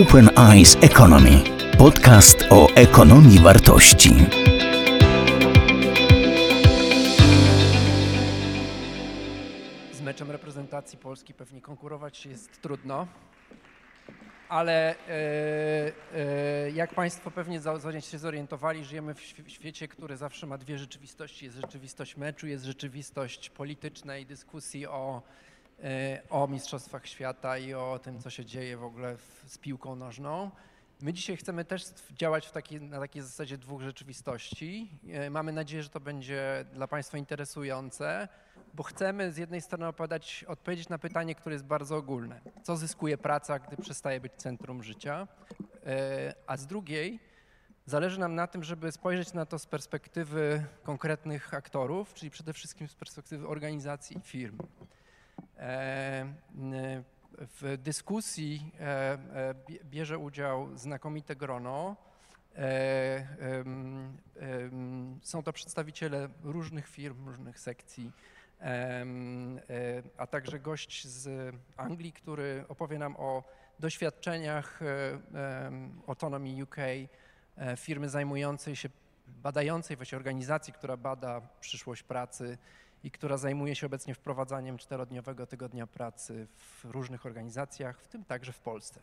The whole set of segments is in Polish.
Open Eyes Economy. Podcast o ekonomii wartości. Z meczem reprezentacji Polski pewnie konkurować jest trudno, ale e, e, jak Państwo pewnie się zorientowali, żyjemy w świ- świecie, który zawsze ma dwie rzeczywistości. Jest rzeczywistość meczu, jest rzeczywistość politycznej dyskusji o, o Mistrzostwach Świata i o tym, co się dzieje w ogóle w, z piłką nożną. My dzisiaj chcemy też działać w takiej, na takiej zasadzie dwóch rzeczywistości. E, Mamy nadzieję, że to będzie dla Państwa interesujące, bo chcemy z jednej strony opowiadać, odpowiedzieć na pytanie, które jest bardzo ogólne. Co zyskuje praca, gdy przestaje być centrum życia? E, A z drugiej zależy nam na tym, żeby spojrzeć na to z perspektywy konkretnych aktorów, czyli przede wszystkim z perspektywy organizacji i firm. E, W dyskusji e, e, bie- bierze udział znakomite grono. Są to przedstawiciele różnych firm, różnych sekcji, a także gość z Anglii, który opowie nam o doświadczeniach Autonomy UK, firmy zajmującej się, badającej właśnie organizacji, która bada przyszłość pracy i która zajmuje się obecnie wprowadzaniem czterodniowego tygodnia pracy w różnych organizacjach, w tym także w Polsce.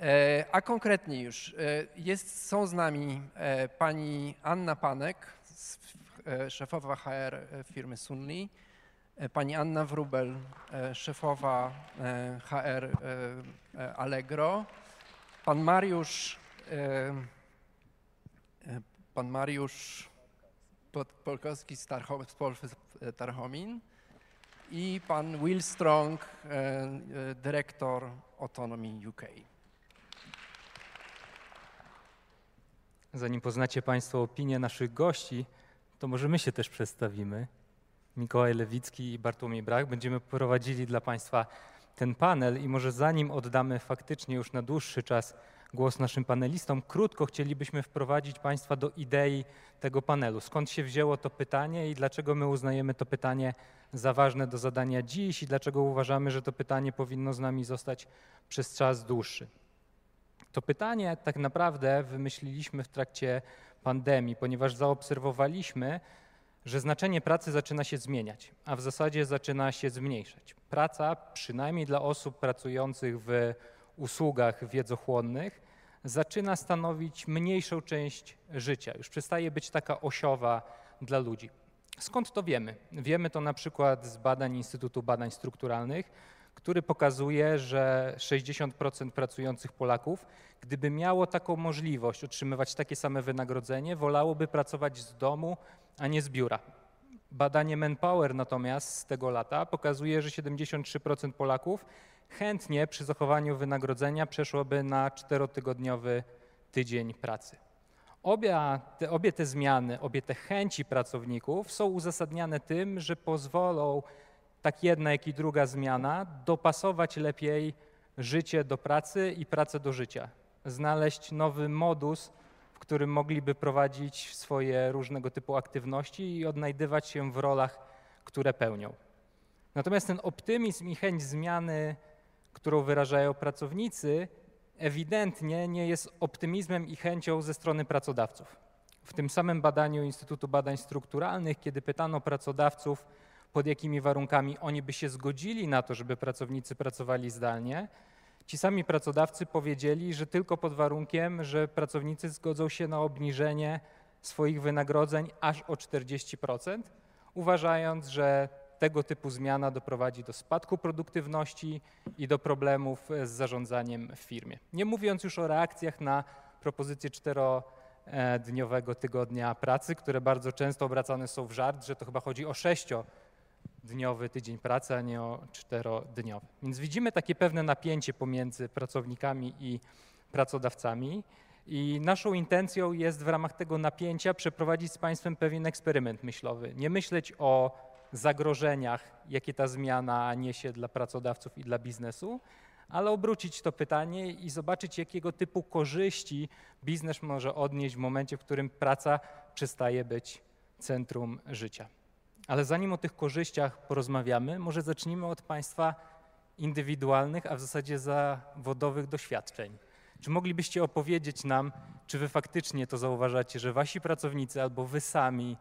E, A konkretnie już e, jest, są z nami e, pani Anna Panek, szefowa HR firmy Sunli, e, pani Anna Wrubel, szefowa HR Allegro, pan Mariusz, pan Mariusz Polkowski z Tarcho- z Polfy z Tarchomin i pan Will Strong, e, e, dyrektor Autonomy UK. Zanim poznacie Państwo opinię naszych gości, to może my się też przedstawimy. Mikołaj Lewicki i Bartłomiej Brach. Będziemy prowadzili dla Państwa ten panel i może zanim oddamy faktycznie już na dłuższy czas głos naszym panelistom, krótko chcielibyśmy wprowadzić Państwa do idei tego panelu. Skąd się wzięło to pytanie i dlaczego my uznajemy to pytanie za ważne do zadania dziś i dlaczego uważamy, że to pytanie powinno z nami zostać przez czas dłuższy. To pytanie tak naprawdę wymyśliliśmy w trakcie pandemii, ponieważ zaobserwowaliśmy, że znaczenie pracy zaczyna się zmieniać, a w zasadzie zaczyna się zmniejszać. Praca, przynajmniej dla osób pracujących w usługach wiedzochłonnych, zaczyna stanowić mniejszą część życia. Już przestaje być taka osiowa dla ludzi. Skąd to wiemy? Wiemy to na przykład z badań Instytutu Badań Strukturalnych, który pokazuje, że 60% pracujących Polaków, gdyby miało taką możliwość otrzymywać takie same wynagrodzenie, wolałoby pracować z domu, a nie z biura. Badanie Manpower natomiast z tego lata pokazuje, że 73% Polaków chętnie przy zachowaniu wynagrodzenia przeszłoby na czterotygodniowy tydzień pracy. Obie te, obie te zmiany, obie te chęci pracowników są uzasadniane tym, że pozwolą tak jedna, jak i druga zmiana dopasować lepiej życie do pracy i pracę do życia. Znaleźć nowy modus, którym mogliby prowadzić swoje różnego typu aktywności i odnajdywać się w rolach, które pełnią. Natomiast ten optymizm i chęć zmiany, którą wyrażają pracownicy, ewidentnie nie jest optymizmem i chęcią ze strony pracodawców. W tym samym badaniu Instytutu Badań Strukturalnych, kiedy pytano pracodawców, pod jakimi warunkami oni by się zgodzili na to, żeby pracownicy pracowali zdalnie, ci sami pracodawcy powiedzieli, że tylko pod warunkiem, że pracownicy zgodzą się na obniżenie swoich wynagrodzeń aż o 40%, uważając, że tego typu zmiana doprowadzi do spadku produktywności i do problemów z zarządzaniem w firmie. Nie mówiąc już o reakcjach na propozycję czterodniowego tygodnia pracy, które bardzo często obracane są w żart, że to chyba chodzi o sześciodniowy tydzień pracy, a nie o czterodniowy. Więc widzimy takie pewne napięcie pomiędzy pracownikami i pracodawcami. I naszą intencją jest w ramach tego napięcia przeprowadzić z Państwem pewien eksperyment myślowy. Nie myśleć o zagrożeniach, jakie ta zmiana niesie dla pracodawców i dla biznesu, ale obrócić to pytanie i zobaczyć, jakiego typu korzyści biznes może odnieść w momencie, w którym praca przestaje być centrum życia. Ale zanim o tych korzyściach porozmawiamy, może zacznijmy od Państwa indywidualnych, a w zasadzie zawodowych doświadczeń. Czy moglibyście opowiedzieć nam, czy wy faktycznie to zauważacie, że wasi pracownicy albo wy sami,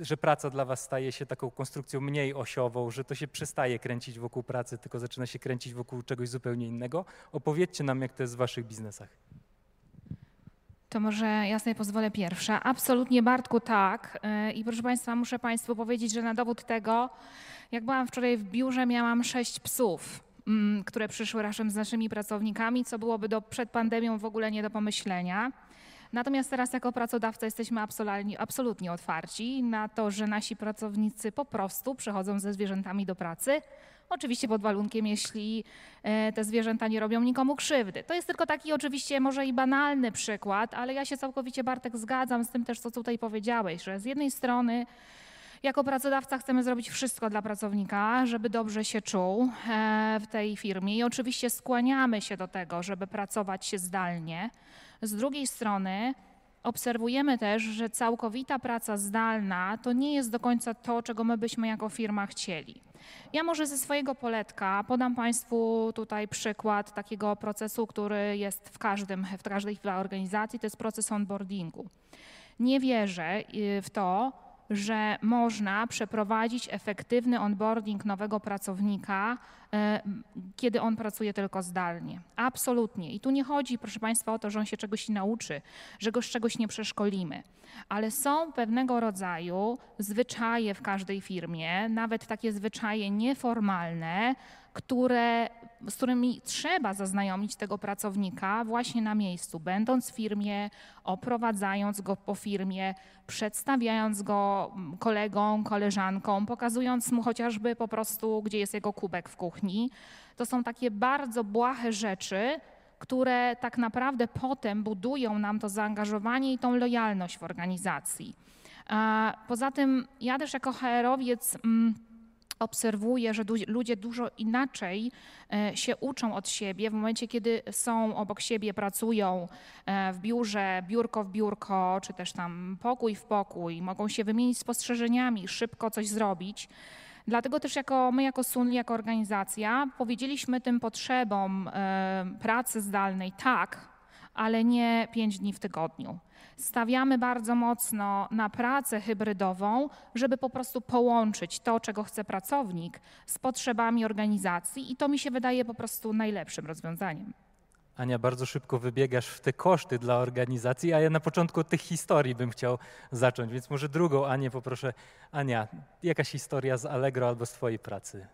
że praca dla was staje się taką konstrukcją mniej osiową, że to się przestaje kręcić wokół pracy, tylko zaczyna się kręcić wokół czegoś zupełnie innego? Opowiedzcie nam, jak to jest w waszych biznesach. To może ja sobie pozwolę pierwsza. Absolutnie Bartku tak. Yy, I proszę Państwa, muszę Państwu powiedzieć, że na dowód tego, jak byłam wczoraj w biurze, miałam sześć psów, mm, które przyszły razem z naszymi pracownikami, co byłoby do, przed pandemią w ogóle nie do pomyślenia. Natomiast teraz jako pracodawca jesteśmy absolutnie otwarci na to, że nasi pracownicy po prostu przychodzą ze zwierzętami do pracy. Oczywiście pod warunkiem, jeśli e, te zwierzęta nie robią nikomu krzywdy. To jest tylko taki oczywiście może i banalny przykład, ale ja się całkowicie Bartek zgadzam z tym też, co tutaj powiedziałeś, że z jednej strony jako pracodawca chcemy zrobić wszystko dla pracownika, żeby dobrze się czuł e, w tej firmie i oczywiście skłaniamy się do tego, żeby pracować się zdalnie. Z drugiej strony obserwujemy też, że całkowita praca zdalna to nie jest do końca to, czego my byśmy jako firma chcieli. Ja może ze swojego poletka podam Państwu tutaj przykład takiego procesu, który jest w, każdym, w każdej organizacji, to jest proces onboardingu. Nie wierzę y, w to, że można przeprowadzić efektywny onboarding nowego pracownika, e, kiedy on pracuje tylko zdalnie. Absolutnie. I tu nie chodzi, proszę Państwa, o to, że on się czegoś nauczy, że go z czegoś nie przeszkolimy, ale są pewnego rodzaju zwyczaje w każdej firmie, nawet takie zwyczaje nieformalne, które, z którymi trzeba zaznajomić tego pracownika właśnie na miejscu, będąc w firmie, oprowadzając go po firmie, przedstawiając go mm, kolegom, koleżankom, pokazując mu chociażby po prostu, gdzie jest jego kubek w kuchni. To są takie bardzo błahe rzeczy, które tak naprawdę potem budują nam to zaangażowanie i tą lojalność w organizacji. Poza tym ja też jako HR-owiec mm, obserwuję, że ludzie dużo inaczej e, się uczą od siebie w momencie, kiedy są obok siebie, pracują e, w biurze, biurko w biurko, czy też tam pokój w pokój, mogą się wymienić spostrzeżeniami, szybko coś zrobić. Dlatego też jako my, jako SUNLI, jako organizacja, powiedzieliśmy tym potrzebom e, pracy zdalnej tak, ale nie pięć dni w tygodniu stawiamy bardzo mocno na pracę hybrydową, żeby po prostu połączyć to, czego chce pracownik, z potrzebami organizacji i to mi się wydaje po prostu najlepszym rozwiązaniem. Ania, bardzo szybko wybiegasz w te koszty dla organizacji, a ja na początku tych historii bym chciał zacząć, więc może drugą Anię poproszę. Ania, jakaś historia z Allegro albo z Twojej pracy?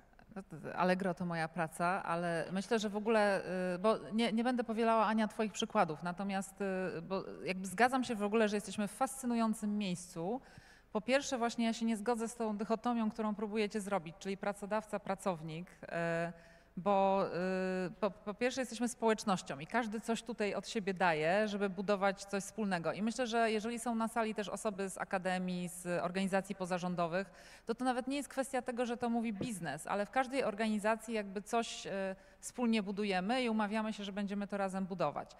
Allegro to moja praca, ale myślę, że w ogóle, y, bo nie, nie będę powielała Ania Twoich przykładów, natomiast y, bo jakby zgadzam się w ogóle, że jesteśmy w fascynującym miejscu. Po pierwsze właśnie ja się nie zgodzę z tą dychotomią, którą próbujecie zrobić, czyli pracodawca, pracownik. Bo y, po, po, pierwsze jesteśmy społecznością i każdy coś tutaj od siebie daje, żeby budować coś wspólnego. I myślę, że jeżeli są na sali też osoby z akademii, z organizacji pozarządowych, to to nawet nie jest kwestia tego, że to mówi biznes, ale w każdej organizacji jakby coś y, wspólnie budujemy i umawiamy się, że będziemy to razem budować.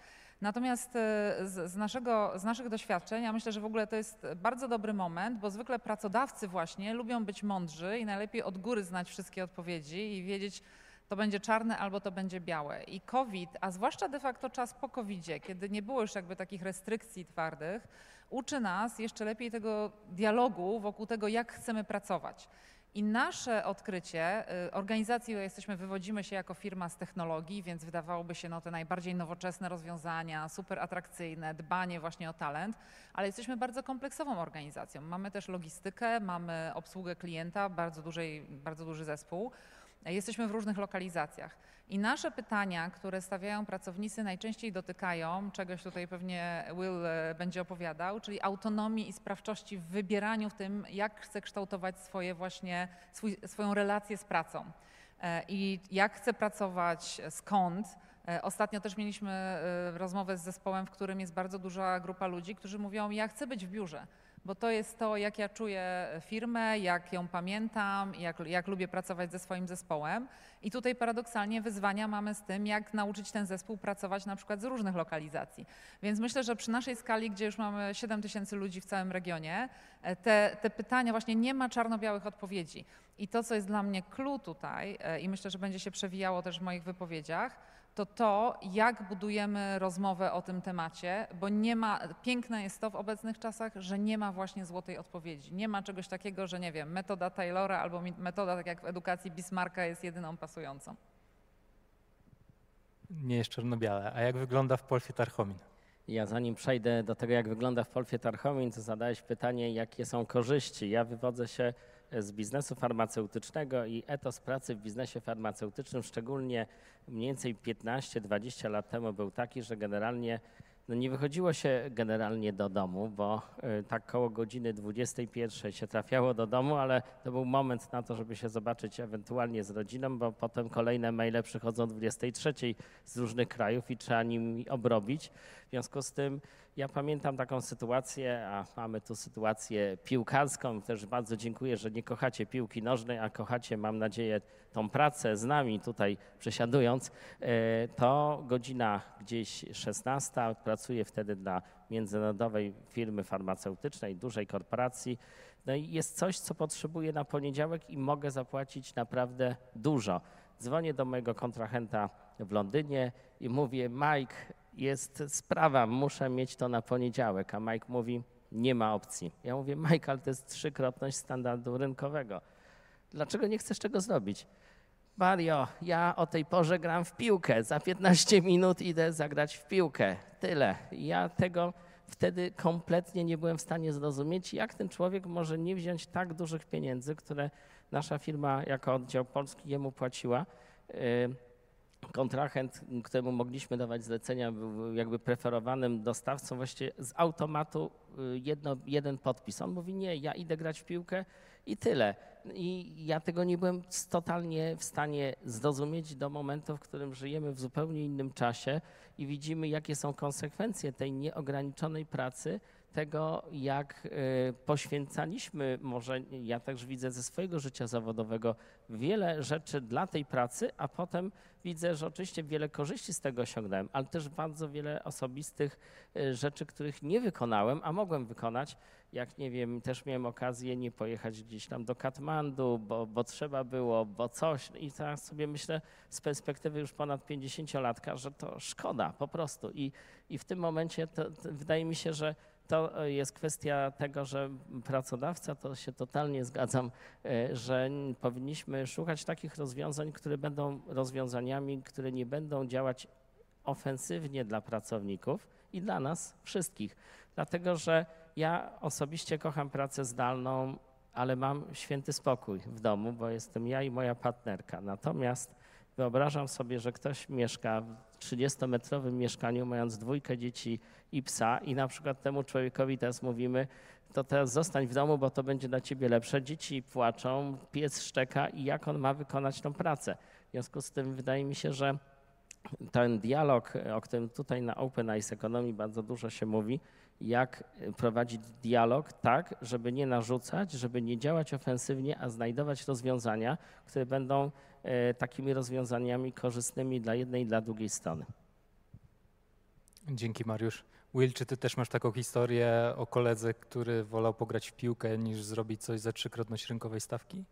Natomiast y, z, z, naszego, z naszych doświadczeń, ja myślę, że w ogóle to jest bardzo dobry moment, bo zwykle pracodawcy właśnie lubią być mądrzy i najlepiej od góry znać wszystkie odpowiedzi i wiedzieć, to będzie czarne albo to będzie białe. I COVID, a zwłaszcza de facto czas po COVID-zie, kiedy nie było już jakby takich restrykcji twardych, uczy nas jeszcze lepiej tego dialogu wokół tego, jak chcemy pracować. I nasze odkrycie, y, organizacji, jesteśmy, wywodzimy się jako firma z technologii, więc wydawałoby się no, te najbardziej nowoczesne rozwiązania, super atrakcyjne, dbanie właśnie o talent, ale jesteśmy bardzo kompleksową organizacją. Mamy też logistykę, mamy obsługę klienta, bardzo, dużej, bardzo duży zespół. Jesteśmy w różnych lokalizacjach. I nasze pytania, które stawiają pracownicy, najczęściej dotykają czegoś tutaj pewnie Will e, będzie opowiadał, czyli autonomii i sprawczości w wybieraniu w tym, jak chce kształtować swoje właśnie, swój, swoją relację z pracą. E, I jak chce pracować, skąd. E, ostatnio też mieliśmy rozmowę z zespołem, w którym jest bardzo duża grupa ludzi, którzy mówią: Ja chcę być w biurze bo to jest to, jak ja czuję firmę, jak ją pamiętam, jak, jak lubię pracować ze swoim zespołem. I tutaj paradoksalnie wyzwania mamy z tym, jak nauczyć ten zespół pracować na przykład z różnych lokalizacji. Więc myślę, że przy naszej skali, gdzie już mamy 7 tysięcy ludzi w całym regionie, e, te, te pytania właśnie nie ma czarno-białych odpowiedzi. I to, co jest dla mnie clue tutaj, e, i myślę, że będzie się przewijało też w moich wypowiedziach, to to, jak budujemy rozmowę o tym temacie, bo nie ma, piękne jest to w obecnych czasach, że nie ma właśnie złotej odpowiedzi. Nie ma czegoś takiego, że nie wiem, metoda Taylora albo metoda, tak jak w edukacji Bismarcka, jest jedyną pasującą. Nie jest czarno-białe. A jak wygląda w Polfie Tarchomin? Ja zanim przejdę do tego, jak wygląda w Polfie Tarchomin, to zadałeś pytanie, jakie są korzyści. Ja wywodzę się z biznesu farmaceutycznego i etos pracy w biznesie farmaceutycznym, szczególnie mniej więcej 15-20 lat temu był taki, że generalnie no nie wychodziło się generalnie do domu, bo y, tak koło godziny 21 się trafiało do domu, ale to był moment na to, żeby się zobaczyć ewentualnie z rodziną, bo potem kolejne maile przychodzą o 23 z różnych krajów i trzeba nimi obrobić. W związku z tym ja pamiętam taką sytuację, a mamy tu sytuację piłkarską. Też bardzo dziękuję, że nie kochacie piłki nożnej, a kochacie, mam nadzieję, tą pracę z nami tutaj przesiadując. E, To godzina gdzieś 16. Pracuję wtedy dla międzynarodowej firmy farmaceutycznej, dużej korporacji. No i jest coś, co potrzebuję na poniedziałek i mogę zapłacić naprawdę dużo. Dzwonię do mojego kontrahenta w Londynie i mówię, Mike, jest sprawa, muszę mieć to na poniedziałek. A Mike mówi, nie ma opcji. Ja mówię, Mike, ale to jest trzykrotność standardu rynkowego. Dlaczego nie chcesz tego zrobić? Mario, ja o tej porze gram w piłkę. Za 15 minut idę zagrać w piłkę. Tyle. Ja tego wtedy kompletnie nie byłem w stanie zrozumieć, jak ten człowiek może nie wziąć tak dużych pieniędzy, które nasza firma jako oddział polski jemu płaciła. Kontrahent, któremu mogliśmy dawać zlecenia, był jakby preferowanym dostawcą, właściwie z automatu y, jedno, jeden podpis. On mówi, nie, ja idę grać w piłkę i tyle. I ja tego nie byłem totalnie w stanie zrozumieć do momentu, w którym żyjemy w zupełnie innym czasie i widzimy, jakie są konsekwencje tej nieograniczonej pracy, tego, jak y, poświęcaliśmy, może ja też widzę ze swojego życia zawodowego, wiele rzeczy dla tej pracy, a potem widzę, że oczywiście wiele korzyści z tego osiągnąłem, ale też bardzo wiele osobistych y, rzeczy, których nie wykonałem, a mogłem wykonać. Jak nie wiem, też miałem okazję nie pojechać gdzieś tam do Katmandu, bo, bo trzeba było, bo coś. I teraz sobie myślę z perspektywy już ponad 50-latka, że to szkoda po prostu. I, i w tym momencie to, to wydaje mi się, że to e, jest kwestia tego, że pracodawca, to się totalnie zgadzam, e, że powinniśmy szukać takich rozwiązań, które będą rozwiązaniami, które nie będą działać ofensywnie dla pracowników i dla nas wszystkich. Dlatego, że ja osobiście kocham pracę zdalną, ale mam święty spokój w domu, bo jestem ja i moja partnerka. Natomiast wyobrażam sobie, że ktoś mieszka 30-metrowym mieszkaniu, mając dwójkę dzieci i psa, i na przykład temu człowiekowi teraz mówimy, to teraz zostań w domu, bo to będzie dla ciebie lepsze. Dzieci płaczą, pies szczeka i jak on ma wykonać tą pracę. W związku z tym wydaje mi się, że ten dialog, o którym tutaj na Open Eyes Economy bardzo dużo się mówi, jak prowadzić dialog tak, żeby nie narzucać, żeby nie działać ofensywnie, a znajdować rozwiązania, które będą takimi rozwiązaniami korzystnymi dla jednej i dla drugiej strony. Dzięki Mariusz. Will, czy ty też masz taką historię o koledze, który wolał pograć w piłkę niż zrobić coś za trzykrotność rynkowej stawki?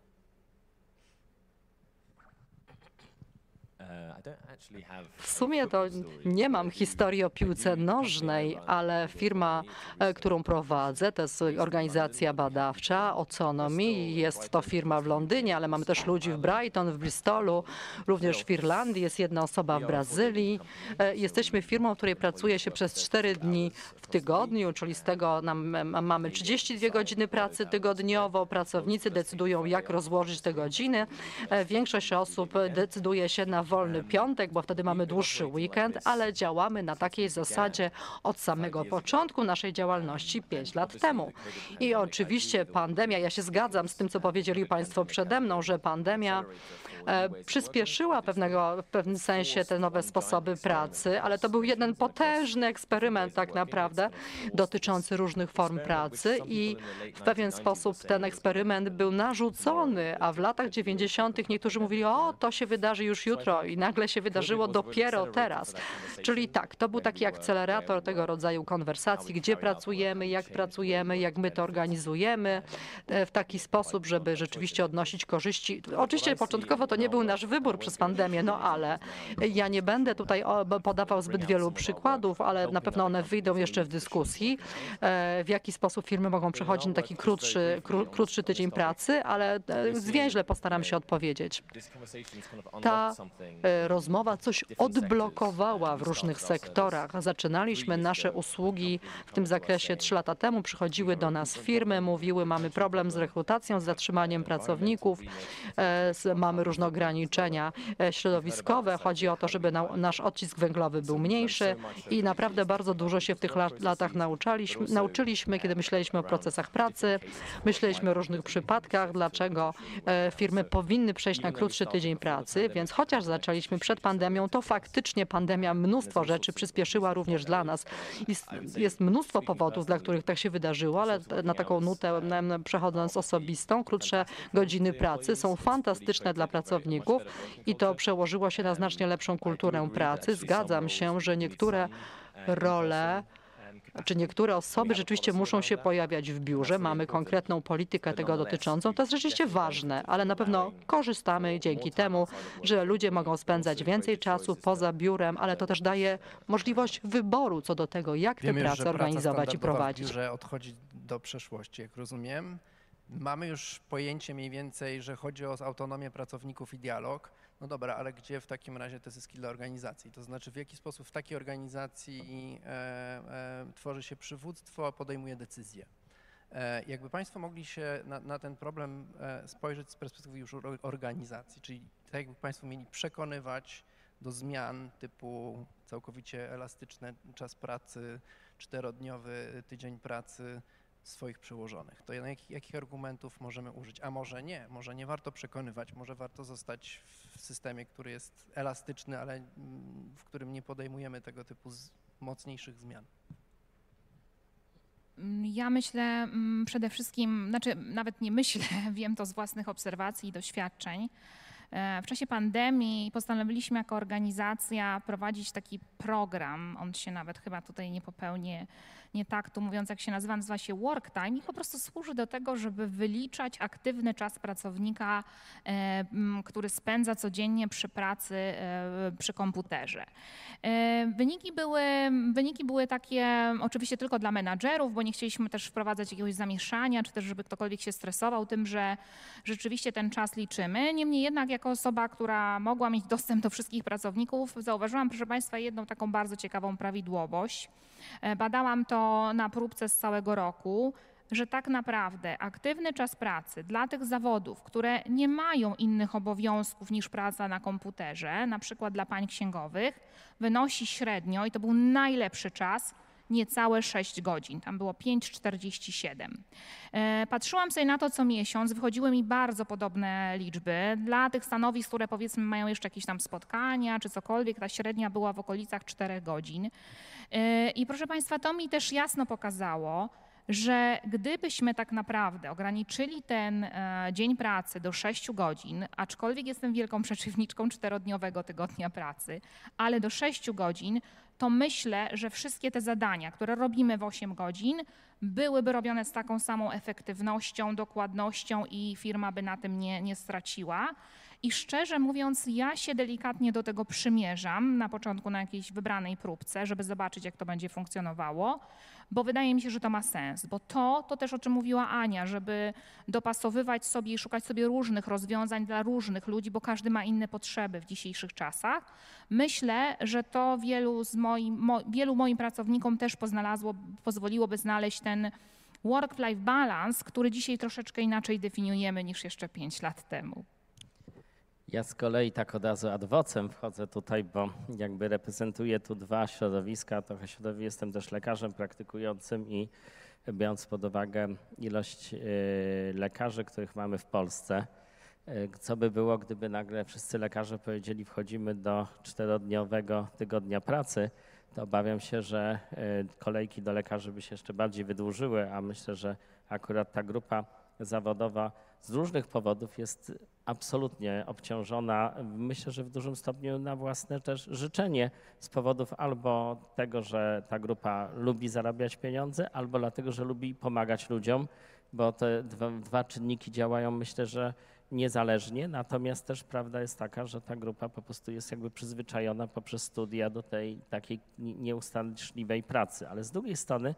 W sumie to nie mam historii o piłce nożnej, ale firma, e, którą prowadzę, to jest organizacja badawcza Oconomy. Jest to firma w Londynie, ale mamy też ludzi w Brighton, w Bristolu, również w Irlandii, jest jedna osoba w Brazylii. E, Jesteśmy firmą, w której pracuje się przez 4 dni w tygodniu, czyli z tego nam, mamy 32 godziny pracy tygodniowo. Pracownicy decydują, jak rozłożyć te godziny. E, Większość osób decyduje się na wolny piątek, bo wtedy mamy dłuższy weekend, ale działamy na takiej zasadzie od samego początku naszej działalności 5 lat temu. I oczywiście pandemia, ja się zgadzam z tym, co powiedzieli Państwo przede mną, że pandemia przyspieszyła pewnego, w pewnym sensie te nowe sposoby pracy, ale to był jeden potężny eksperyment tak naprawdę dotyczący różnych form pracy i w pewien sposób ten eksperyment był narzucony, a w latach 90. niektórzy mówili, o to się wydarzy już jutro i nagle nagle się wydarzyło dopiero teraz. Czyli tak, to był taki akcelerator tego rodzaju konwersacji, gdzie pracujemy, jak pracujemy, jak my to organizujemy e, w taki sposób, żeby rzeczywiście odnosić korzyści. Oczywiście początkowo to nie był nasz wybór przez pandemię, no ale ja nie będę tutaj podawał zbyt wielu przykładów, ale na pewno one wyjdą jeszcze w dyskusji, e, w jaki sposób firmy mogą przechodzić na taki krótszy, kró, krótszy tydzień pracy, ale e, zwięźle postaram się odpowiedzieć. Ta e, rozmowa coś odblokowała w różnych sektorach. Zaczynaliśmy nasze usługi w tym zakresie trzy lata temu. Przychodziły do nas firmy, mówiły, mamy problem z rekrutacją, z zatrzymaniem pracowników, mamy różne ograniczenia e, środowiskowe. Chodzi o to, żeby na, nasz odcisk węglowy był mniejszy i naprawdę bardzo dużo się w tych lat, latach nauczaliśmy, nauczyliśmy, kiedy myśleliśmy o procesach pracy, myśleliśmy o różnych przypadkach, dlaczego e, firmy powinny przejść na krótszy tydzień pracy, więc chociaż zaczęliśmy przed pandemią, to faktycznie pandemia mnóstwo rzeczy przyspieszyła również dla nas. Jest, jest mnóstwo powodów, dla których tak się wydarzyło, ale na taką nutę przechodząc osobistą, krótsze godziny pracy są fantastyczne dla pracowników i to przełożyło się na znacznie lepszą kulturę pracy. Zgadzam się, że niektóre role czy niektóre osoby rzeczywiście muszą się pojawiać w biurze. Mamy konkretną politykę tego dotyczącą. To jest rzeczywiście ważne, ale na pewno korzystamy dzięki temu, że ludzie mogą spędzać więcej czasu poza biurem, ale to też daje możliwość wyboru co do tego, jak tę Wiemy pracę że organizować i prowadzić. W biurze odchodzi do przeszłości, jak rozumiem. Mamy już pojęcie mniej więcej, że chodzi o autonomię pracowników i dialog. No dobra, ale gdzie w takim razie te zyski dla organizacji? To znaczy w jaki sposób w takiej organizacji e, e, tworzy się przywództwo, podejmuje decyzje? E, jakby Państwo mogli się na, na ten problem e, spojrzeć z perspektywy już or- organizacji, czyli tak jakby Państwo mieli przekonywać do zmian typu całkowicie elastyczny czas pracy, czterodniowy tydzień pracy swoich przełożonych. To na jakich, argumentów możemy użyć? A może nie, może nie warto przekonywać, może warto zostać w systemie, który jest elastyczny, ale mm, w którym nie podejmujemy tego typu mocniejszych zmian. Mm, Ja myślę mm, przede wszystkim, znaczy nawet nie myślę, wiem to z własnych obserwacji i doświadczeń. E, W czasie pandemii postanowiliśmy jako organizacja prowadzić taki program. On się nawet chyba tutaj nie popełnię nie tak tu mówiąc, jak się nazywa, nazywa się work time i po prostu służy do tego, żeby wyliczać aktywny czas pracownika, e, który spędza codziennie przy pracy e, przy komputerze. E, Wyniki były, wyniki były takie oczywiście tylko dla menadżerów, bo nie chcieliśmy też wprowadzać jakiegoś zamieszania, czy też żeby ktokolwiek się stresował tym, że rzeczywiście ten czas liczymy. Niemniej jednak jako osoba, która mogła mieć dostęp do wszystkich pracowników, zauważyłam, proszę Państwa, jedną taką bardzo ciekawą prawidłowość. E, Badałam to na próbce z całego roku, że tak naprawdę aktywny czas pracy dla tych zawodów, które nie mają innych obowiązków niż praca na komputerze, na przykład dla pań księgowych, wynosi średnio, i to był najlepszy czas, niecałe 6 godzin. Tam było 5,47. E, Patrzyłam sobie na to co miesiąc, wychodziły mi bardzo podobne liczby. Dla tych stanowisk, które powiedzmy mają jeszcze jakieś tam spotkania czy cokolwiek, ta średnia była w okolicach 4 godzin. E, I proszę Państwa, to mi też jasno pokazało, że gdybyśmy tak naprawdę ograniczyli ten e, dzień pracy do 6 godzin, aczkolwiek jestem wielką przeciwniczką czterodniowego tygodnia pracy, ale do 6 godzin, to myślę, że wszystkie te zadania, które robimy w 8 godzin, byłyby robione z taką samą efektywnością, dokładnością i firma by na tym nie, nie straciła. I szczerze mówiąc, ja się delikatnie do tego przymierzam na początku na jakiejś wybranej próbce, żeby zobaczyć, jak to będzie funkcjonowało, bo wydaje mi się, że to ma sens. Bo to, to też o czym mówiła Ania, żeby dopasowywać sobie i szukać sobie różnych rozwiązań dla różnych ludzi, bo każdy ma inne potrzeby w dzisiejszych czasach. Myślę, że to wielu, z moim, mo, wielu moim pracownikom też poznalazło, pozwoliłoby znaleźć ten work-life balance, który dzisiaj troszeczkę inaczej definiujemy niż jeszcze pięć lat temu. Ja z kolei tak od razu ad vocem wchodzę tutaj, bo jakby reprezentuję tu dwa środowiska. Trochę środowisk, jestem też lekarzem praktykującym i biorąc pod uwagę ilość y, lekarzy, których mamy w Polsce, y, co by było, gdyby nagle wszyscy lekarze powiedzieli, wchodzimy do czterodniowego tygodnia pracy, to obawiam się, że y, kolejki do lekarzy by się jeszcze bardziej wydłużyły, a myślę, że akurat ta grupa zawodowa z różnych powodów jest absolutnie obciążona, myślę, że w dużym stopniu na własne też życzenie z powodów albo tego, że ta grupa lubi zarabiać pieniądze, albo dlatego, że lubi pomagać ludziom, bo te dwa, dwa czynniki działają myślę, że niezależnie, natomiast też prawda jest taka, że ta grupa po prostu jest jakby przyzwyczajona poprzez studia do tej takiej nie- nieustanczliwej pracy, ale z drugiej strony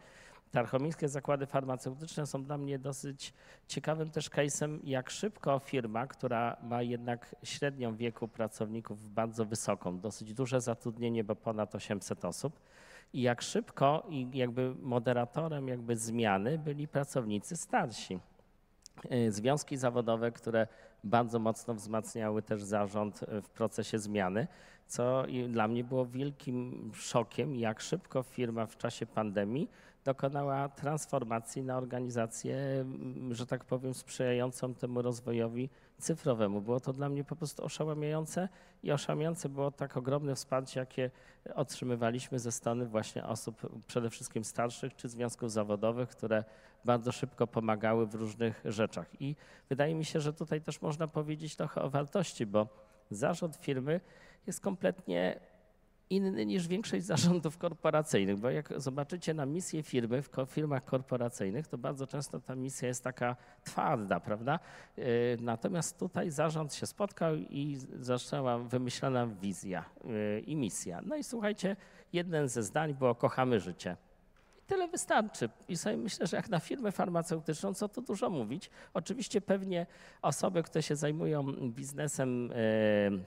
Tarchomińskie zakłady farmaceutyczne są dla mnie dosyć ciekawym też case'em, jak szybko firma, która ma jednak średnią wieku pracowników bardzo wysoką, dosyć duże zatrudnienie, bo ponad 800 osób, i jak szybko i jakby moderatorem jakby zmiany byli pracownicy starsi. Y, Związki zawodowe, które bardzo mocno wzmacniały też zarząd y, w procesie zmiany, co dla mnie było wielkim szokiem, jak szybko firma w czasie pandemii dokonała transformacji na organizację, mm, że tak powiem, sprzyjającą temu rozwojowi cyfrowemu. Było to dla mnie po prostu oszałamiające i oszałamiające było tak ogromne wsparcie, jakie otrzymywaliśmy ze strony właśnie osób przede wszystkim starszych czy związków zawodowych, które bardzo szybko pomagały w różnych rzeczach. I wydaje mi się, że tutaj też można powiedzieć trochę o wartości, bo zarząd firmy jest kompletnie inny niż większość zarządów korporacyjnych, bo jak zobaczycie na misję firmy w firmach korporacyjnych, to bardzo często ta misja jest taka twarda, prawda? Yy, Natomiast tutaj zarząd się spotkał i została wymyślona wizja yy, i misja. No i słuchajcie, jeden ze zdań było kochamy życie. Tyle wystarczy. I sobie myślę, że jak na firmę farmaceutyczną, co tu dużo mówić. Oczywiście pewnie osoby, które się zajmują biznesem yy,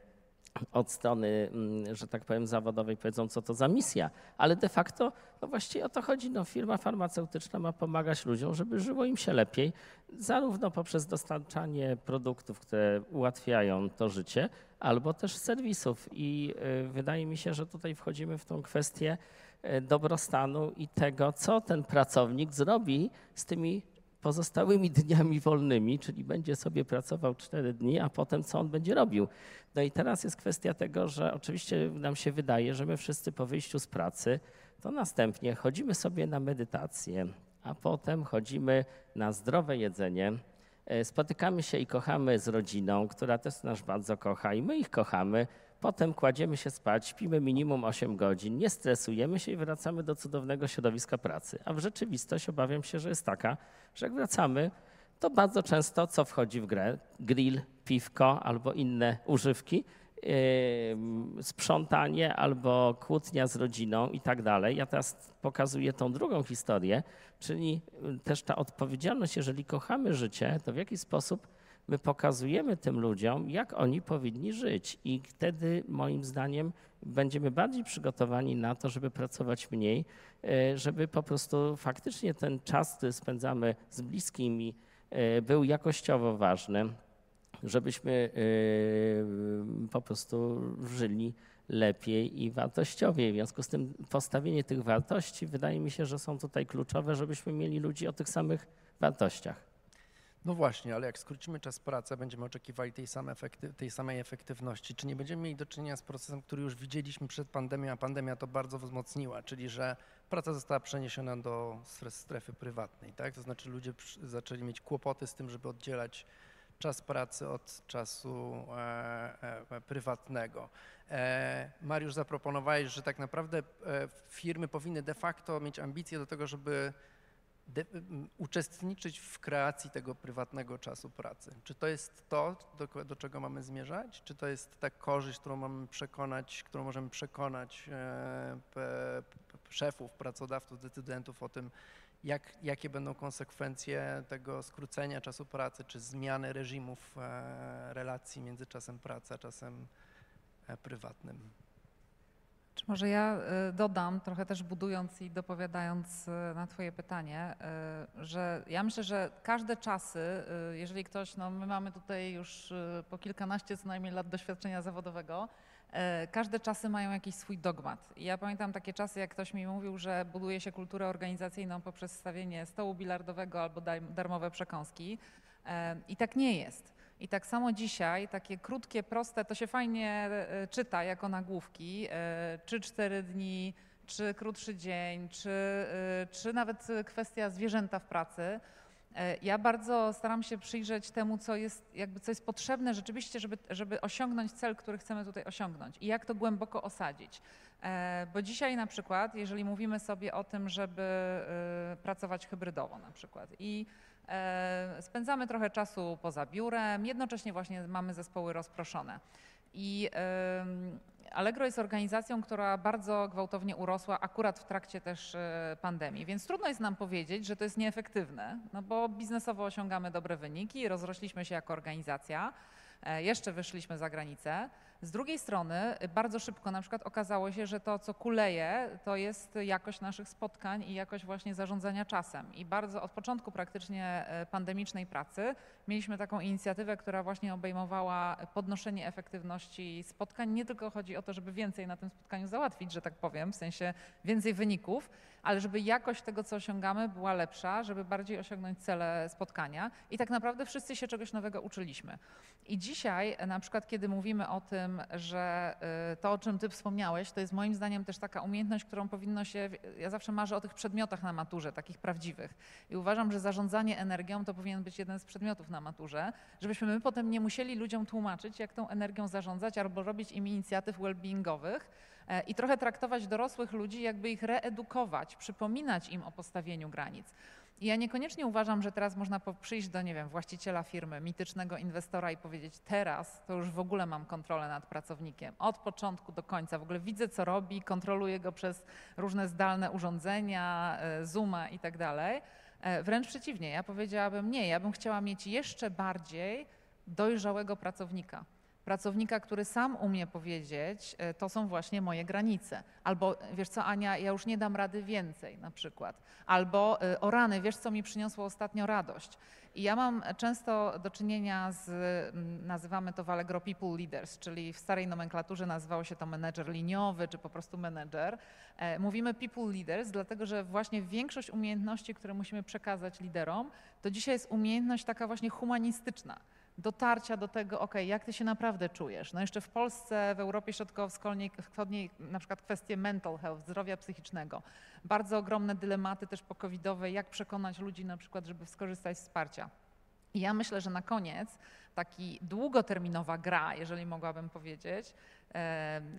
od strony, mm, że tak powiem, zawodowej powiedzą, co to za misja, ale de facto, no właściwie o to chodzi. No, firma farmaceutyczna ma pomagać ludziom, żeby żyło im się lepiej, zarówno poprzez dostarczanie produktów, które ułatwiają to życie, albo też serwisów. I y, wydaje mi się, że tutaj wchodzimy w tą kwestię y, dobrostanu i tego, co ten pracownik zrobi z tymi pozostałymi dniami wolnymi, czyli będzie sobie pracował 4 dni, a potem co on będzie robił. No i teraz jest kwestia tego, że oczywiście nam się wydaje, że my wszyscy po wyjściu z pracy, to następnie chodzimy sobie na medytację, a potem chodzimy na zdrowe jedzenie. E, Spotykamy się i kochamy z rodziną, która też nas bardzo kocha i my ich kochamy. Potem kładziemy się spać, śpimy minimum 8 godzin, nie stresujemy się i wracamy do cudownego środowiska pracy. A w rzeczywistość obawiam się, że jest taka, że jak wracamy, to bardzo często co wchodzi w grę? Grill, piwko albo inne używki, yy, sprzątanie albo kłótnia z rodziną i tak dalej. Ja teraz pokazuję tą drugą historię, czyli też ta odpowiedzialność, jeżeli kochamy życie, to w jaki sposób my pokazujemy tym ludziom, jak oni powinni żyć. I wtedy, moim zdaniem, będziemy bardziej przygotowani na to, żeby pracować mniej, e, żeby po prostu faktycznie ten czas, który spędzamy z bliskimi, e, był jakościowo ważny, żebyśmy e, po prostu żyli lepiej i wartościowiej. W związku z tym postawienie tych wartości wydaje mi się, że są tutaj kluczowe, żebyśmy mieli ludzi o tych samych wartościach. No właśnie, ale jak skrócimy czas pracy, będziemy oczekiwali tej, same efekty, tej samej efektywności, czy nie będziemy mieli do czynienia z procesem, który już widzieliśmy przed pandemią, a pandemia to bardzo wzmocniła, czyli że praca została przeniesiona do stre- strefy prywatnej, tak? To znaczy ludzie zaczęli mieć kłopoty z tym, żeby oddzielać czas pracy od czasu e, e, prywatnego. E, Mariusz, zaproponowałeś, że tak naprawdę e, firmy powinny de facto mieć ambicje do tego, żeby de, uczestniczyć w kreacji tego prywatnego czasu pracy. Czy to jest to, do, do czego mamy zmierzać? Czy to jest ta korzyść, którą mamy przekonać, którą możemy przekonać e, p, p, szefów, pracodawców, decydentów o tym, jak, jakie będą konsekwencje tego skrócenia czasu pracy, czy zmiany reżimów e, relacji między czasem pracy a czasem e, prywatnym? Może ja y, dodam, trochę też budując i dopowiadając y, na Twoje pytanie, y, że ja myślę, że każde czasy, jeżeli ktoś, no my mamy tutaj już po kilkanaście co najmniej lat doświadczenia zawodowego, każde czasy mają jakiś swój dogmat. I ja pamiętam takie czasy, jak ktoś mi mówił, że buduje się kulturę organizacyjną poprzez stawienie stołu bilardowego albo darmowe przekąski. I tak nie jest. I tak samo dzisiaj, takie krótkie, proste, to się fajnie e, czyta jako nagłówki, e, czy cztery dni, czy krótszy dzień, czy, e, czy nawet kwestia zwierzęta w pracy. E, Ja bardzo staram się przyjrzeć temu, co jest, jakby, co jest potrzebne rzeczywiście, żeby, żeby osiągnąć cel, który chcemy tutaj osiągnąć i jak to głęboko osadzić. E, Bo dzisiaj na przykład, jeżeli mówimy sobie o tym, żeby e, pracować hybrydowo na przykład i e, spędzamy trochę czasu poza biurem, jednocześnie właśnie mamy zespoły rozproszone. I Allegro jest organizacją, która bardzo gwałtownie urosła akurat w trakcie też e, pandemii, więc trudno jest nam powiedzieć, że to jest nieefektywne, no bo biznesowo osiągamy dobre wyniki, rozrośliśmy się jako organizacja, e, jeszcze wyszliśmy za granicę. Z drugiej strony bardzo szybko na przykład okazało się, że to, co kuleje, to jest jakość naszych spotkań i jakość właśnie zarządzania czasem. I bardzo od początku praktycznie e, pandemicznej pracy mieliśmy taką inicjatywę, która właśnie obejmowała podnoszenie efektywności spotkań. Nie tylko chodzi o to, żeby więcej na tym spotkaniu załatwić, że tak powiem, w sensie więcej wyników, ale żeby jakość tego, co osiągamy, była lepsza, żeby bardziej osiągnąć cele spotkania. I tak naprawdę wszyscy się czegoś nowego uczyliśmy. I dzisiaj, na przykład, kiedy mówimy o tym, że y, to, o czym ty wspomniałeś, to jest moim zdaniem też taka umiejętność, którą powinno się. Ja zawsze marzę o tych przedmiotach na maturze, takich prawdziwych. I uważam, że zarządzanie energią to powinien być jeden z przedmiotów na maturze, żebyśmy my potem nie musieli ludziom tłumaczyć, jak tą energią zarządzać, albo robić im inicjatyw well-beingowych i trochę traktować dorosłych ludzi, jakby ich reedukować, przypominać im o postawieniu granic. I ja niekoniecznie uważam, że teraz można przyjść do, nie wiem, właściciela firmy, mitycznego inwestora i powiedzieć, teraz to już w ogóle mam kontrolę nad pracownikiem, od początku do końca, w ogóle widzę, co robi, kontroluję go przez różne zdalne urządzenia, e, Zooma i tak dalej. E, Wręcz przeciwnie, ja powiedziałabym, nie, ja bym chciała mieć jeszcze bardziej dojrzałego pracownika. Pracownika, który sam umie powiedzieć, e, to są właśnie moje granice. Albo wiesz co, Ania, ja już nie dam rady więcej na przykład. Albo e, o rany, wiesz co mi przyniosło ostatnio radość. I ja mam często do czynienia z, nazywamy to w Allegro People Leaders, czyli w starej nomenklaturze nazywało się to menedżer liniowy, czy po prostu menedżer. E, Mówimy people leaders, dlatego że właśnie większość umiejętności, które musimy przekazać liderom, to dzisiaj jest umiejętność taka właśnie humanistyczna dotarcia do tego, ok, jak ty się naprawdę czujesz. No jeszcze w Polsce, w Europie Środkowo-Wschodniej, wschodniej, na przykład kwestie mental health, zdrowia psychicznego. Bardzo ogromne dylematy też pokowidowe, jak przekonać ludzi na przykład, żeby skorzystać z wsparcia. I ja myślę, że na koniec taki długoterminowa gra, jeżeli mogłabym powiedzieć,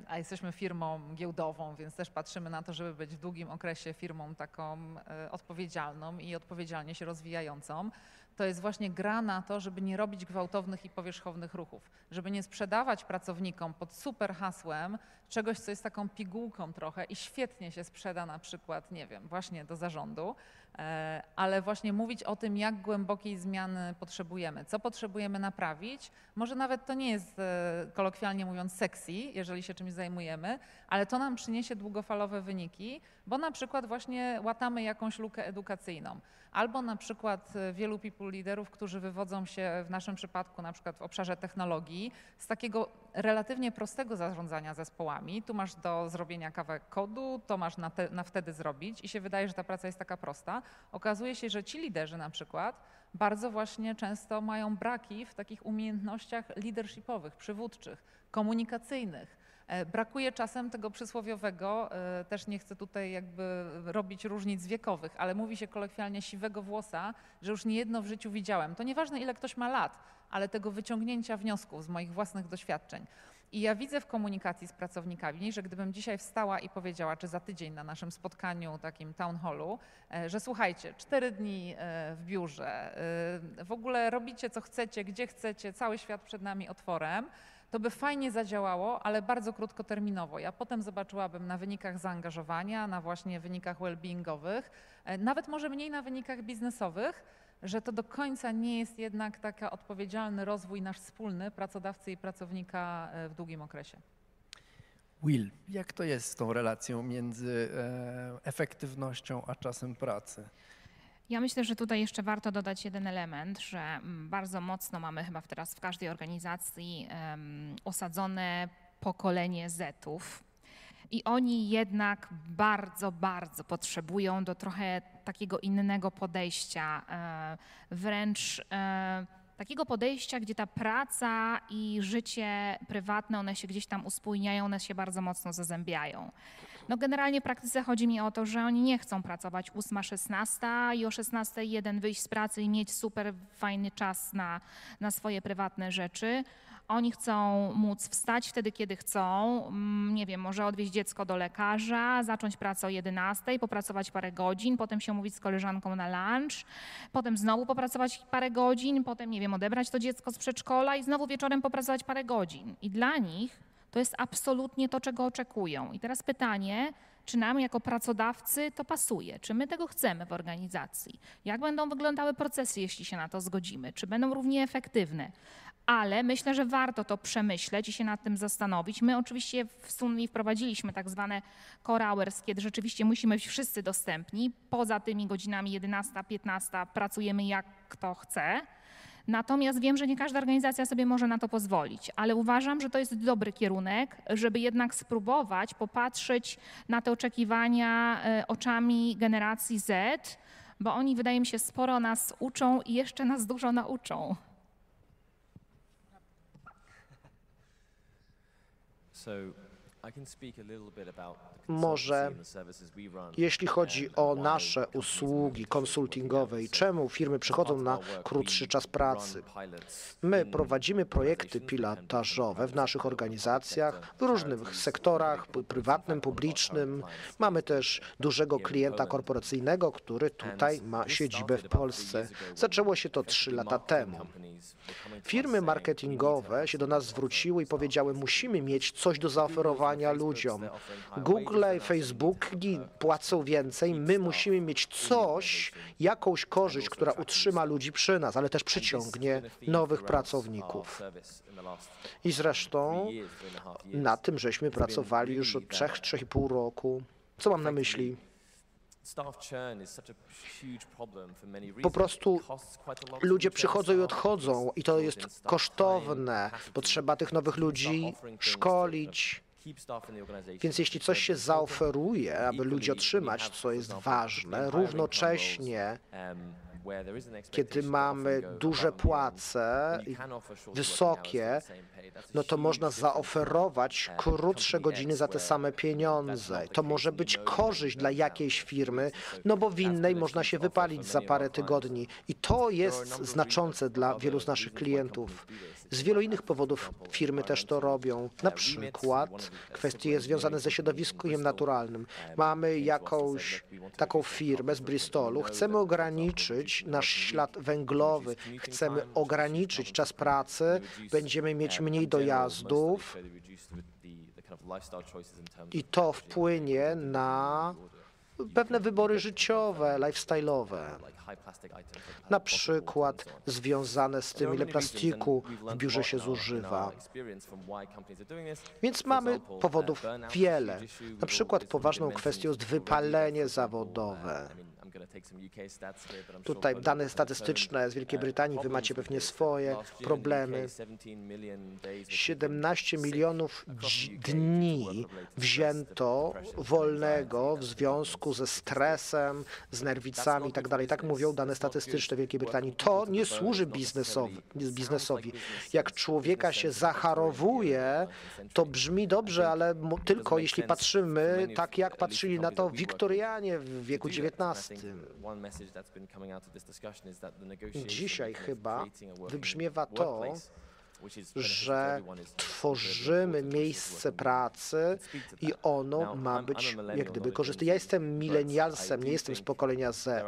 a jesteśmy firmą giełdową, więc też patrzymy na to, żeby być w długim okresie firmą taką e, odpowiedzialną i odpowiedzialnie się rozwijającą, to jest właśnie gra na to, żeby nie robić gwałtownych i powierzchownych ruchów, żeby nie sprzedawać pracownikom pod super hasłem czegoś, co jest taką pigułką trochę i świetnie się sprzeda na przykład, nie wiem, właśnie do zarządu, e, ale właśnie mówić o tym, jak głębokiej zmiany potrzebujemy, co potrzebujemy naprawić. Może nawet to nie jest e, kolokwialnie mówiąc sexy, jeżeli się czymś zajmujemy, ale to nam przyniesie długofalowe wyniki, bo na przykład właśnie łatamy jakąś lukę edukacyjną. Albo na przykład e, wielu people liderów, którzy wywodzą się w naszym przypadku na przykład w obszarze technologii z takiego relatywnie prostego zarządzania zespołami. Tu masz do zrobienia kawałek kodu, to masz na, te, na wtedy zrobić i się wydaje, że ta praca jest taka prosta. Okazuje się, że ci liderzy na przykład bardzo właśnie często mają braki w takich umiejętnościach leadershipowych, przywódczych, komunikacyjnych. E, Brakuje czasem tego przysłowiowego, e, też nie chcę tutaj jakby robić różnic wiekowych, ale mówi się kolokwialnie siwego włosa, że już niejedno w życiu widziałem. To nieważne ile ktoś ma lat, ale tego wyciągnięcia wniosków z moich własnych doświadczeń. I ja widzę w komunikacji z pracownikami, że gdybym dzisiaj wstała i powiedziała, czy za tydzień na naszym spotkaniu, takim town hallu, e, że słuchajcie, cztery dni e, w biurze, e, w ogóle robicie co chcecie, gdzie chcecie, cały świat przed nami otworem, to by fajnie zadziałało, ale bardzo krótkoterminowo. Ja potem zobaczyłabym na wynikach zaangażowania, na właśnie wynikach well-beingowych, nawet może mniej na wynikach biznesowych, że to do końca nie jest jednak taki odpowiedzialny rozwój nasz wspólny pracodawcy i pracownika e, w długim okresie. Will, jak to jest z tą relacją między e, efektywnością a czasem pracy? Ja myślę, że tutaj jeszcze warto dodać jeden element, że mm, bardzo mocno mamy chyba teraz w każdej organizacji osadzone pokolenie Zetów. I oni jednak bardzo, bardzo potrzebują do trochę takiego innego podejścia, e, wręcz e, takiego podejścia, gdzie ta praca i życie prywatne, one się gdzieś tam uspójniają, one się bardzo mocno zazębiają. No generalnie w praktyce chodzi mi o to, że oni nie chcą pracować 8-16 i o 16.01 wyjść z pracy i mieć super fajny czas na, na swoje prywatne rzeczy. Oni chcą móc wstać wtedy, kiedy chcą, mm, nie wiem, może odwieźć dziecko do lekarza, zacząć pracę o 11, popracować parę godzin, potem się umówić z koleżanką na lunch, potem znowu popracować parę godzin, potem, nie wiem, odebrać to dziecko z przedszkola i znowu wieczorem popracować parę godzin. I dla nich to jest absolutnie to, czego oczekują. I teraz pytanie, czy nam jako pracodawcy to pasuje? Czy my tego chcemy w organizacji? Jak będą wyglądały procesy, jeśli się na to zgodzimy? Czy będą równie efektywne? Ale myślę, że warto to przemyśleć i się nad tym zastanowić. My oczywiście w Sunli wprowadziliśmy tak zwane core hours, kiedy rzeczywiście musimy być wszyscy dostępni. Poza tymi godzinami 11-15 pracujemy jak kto chce. Natomiast wiem, że nie każda organizacja sobie może na to pozwolić, ale uważam, że to jest dobry kierunek, żeby jednak spróbować popatrzeć na te oczekiwania e, oczami generacji Z, bo oni, wydaje mi się, sporo nas uczą i jeszcze nas dużo nauczą. So Może jeśli chodzi o nasze usługi konsultingowe i czemu firmy przychodzą na krótszy czas pracy. My prowadzimy projekty pilotażowe w naszych organizacjach, w różnych sektorach, prywatnym, publicznym. Mamy też dużego klienta korporacyjnego, który tutaj ma siedzibę w Polsce. Zaczęło się to trzy lata temu. Firmy marketingowe się do nas zwróciły i powiedziały, musimy mieć coś do zaoferowania ludziom. Google i Facebook płacą więcej, my musimy mieć coś, jakąś korzyść, która utrzyma ludzi przy nas, ale też przyciągnie nowych pracowników. I zresztą na tym żeśmy pracowali już od 3-3,5 roku. Co mam na myśli? Po prostu ludzie przychodzą i odchodzą i to jest kosztowne. Potrzeba tych nowych ludzi szkolić. Więc jeśli coś się zaoferuje, aby ludzi otrzymać, co jest ważne, równocześnie kiedy mamy duże płace, wysokie, no to można zaoferować krótsze godziny za te same pieniądze. To może być korzyść dla jakiejś firmy, no bo w innej można się wypalić za parę tygodni. I to jest znaczące dla wielu z naszych klientów. Z wielu innych powodów firmy też to robią. Na przykład kwestie związane ze środowiskiem naturalnym. Mamy jakąś taką firmę z Bristolu. Chcemy ograniczyć nasz ślad węglowy, chcemy ograniczyć czas pracy, będziemy mieć mniej dojazdów i to wpłynie na pewne wybory życiowe, lifestyle'owe. Na przykład związane z tym, ile plastiku w biurze się zużywa. Więc mamy powodów wiele. Na przykład poważną kwestią jest wypalenie zawodowe. Tutaj dane statystyczne z Wielkiej Brytanii, wy macie pewnie swoje problemy. 17 milionów dni wzięto wolnego w związku ze stresem, z nerwicami i tak dalej. Tak mówią dane statystyczne Wielkiej Brytanii. To nie służy biznesowi. biznesowi. Jak człowieka się zacharowuje, to brzmi dobrze, ale tylko jeśli patrzymy tak, jak patrzyli na to Wiktorianie w wieku XIX. Dzisiaj chyba wybrzmiewa to, że tworzymy miejsce pracy i ono ma być jak gdyby korzystne. Ja jestem milenialsem, nie jestem z pokolenia Z,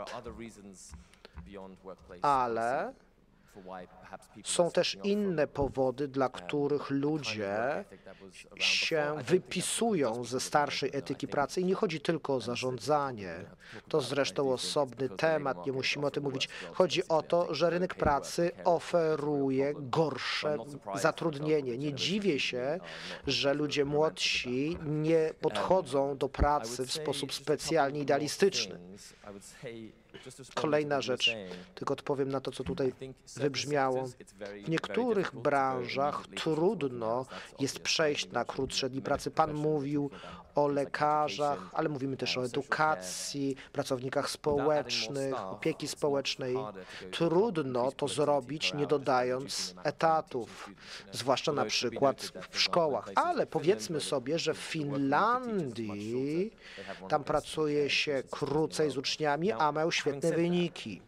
ale są też inne powody, dla których ludzie się wypisują ze starszej etyki pracy i nie chodzi tylko o zarządzanie. To zresztą osobny temat, nie musimy o tym mówić. Chodzi o to, że rynek pracy oferuje gorsze zatrudnienie. Nie dziwię się, że ludzie młodsi nie podchodzą do pracy w sposób specjalnie idealistyczny. Kolejna rzecz, tylko odpowiem na to, co tutaj wybrzmiało. W niektórych branżach trudno jest przejść na krótsze dni pracy. Pan mówił o lekarzach, ale mówimy też o edukacji, pracownikach społecznych, opieki społecznej. Trudno to zrobić, nie dodając etatów, zwłaszcza na przykład w szkołach. Ale powiedzmy sobie, że w Finlandii tam pracuje się krócej z uczniami, a mają świetne wyniki.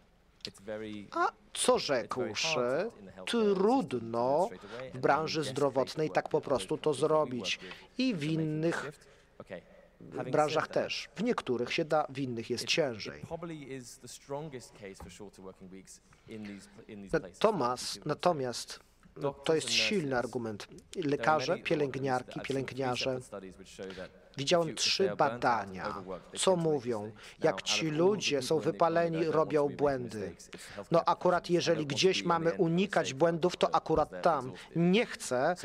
A co rzekłszy, trudno w branży zdrowotnej tak po prostu to zrobić. I w innych branżach też. W niektórych się da, w innych jest ciężej. Natomiast, natomiast no, to jest silny argument. Lekarze, pielęgniarki, pielęgniarze. Widziałem trzy badania, co mówią, jak ci ludzie są wypaleni, robią błędy. No akurat jeżeli gdzieś mamy unikać błędów, to akurat tam. Nie chcę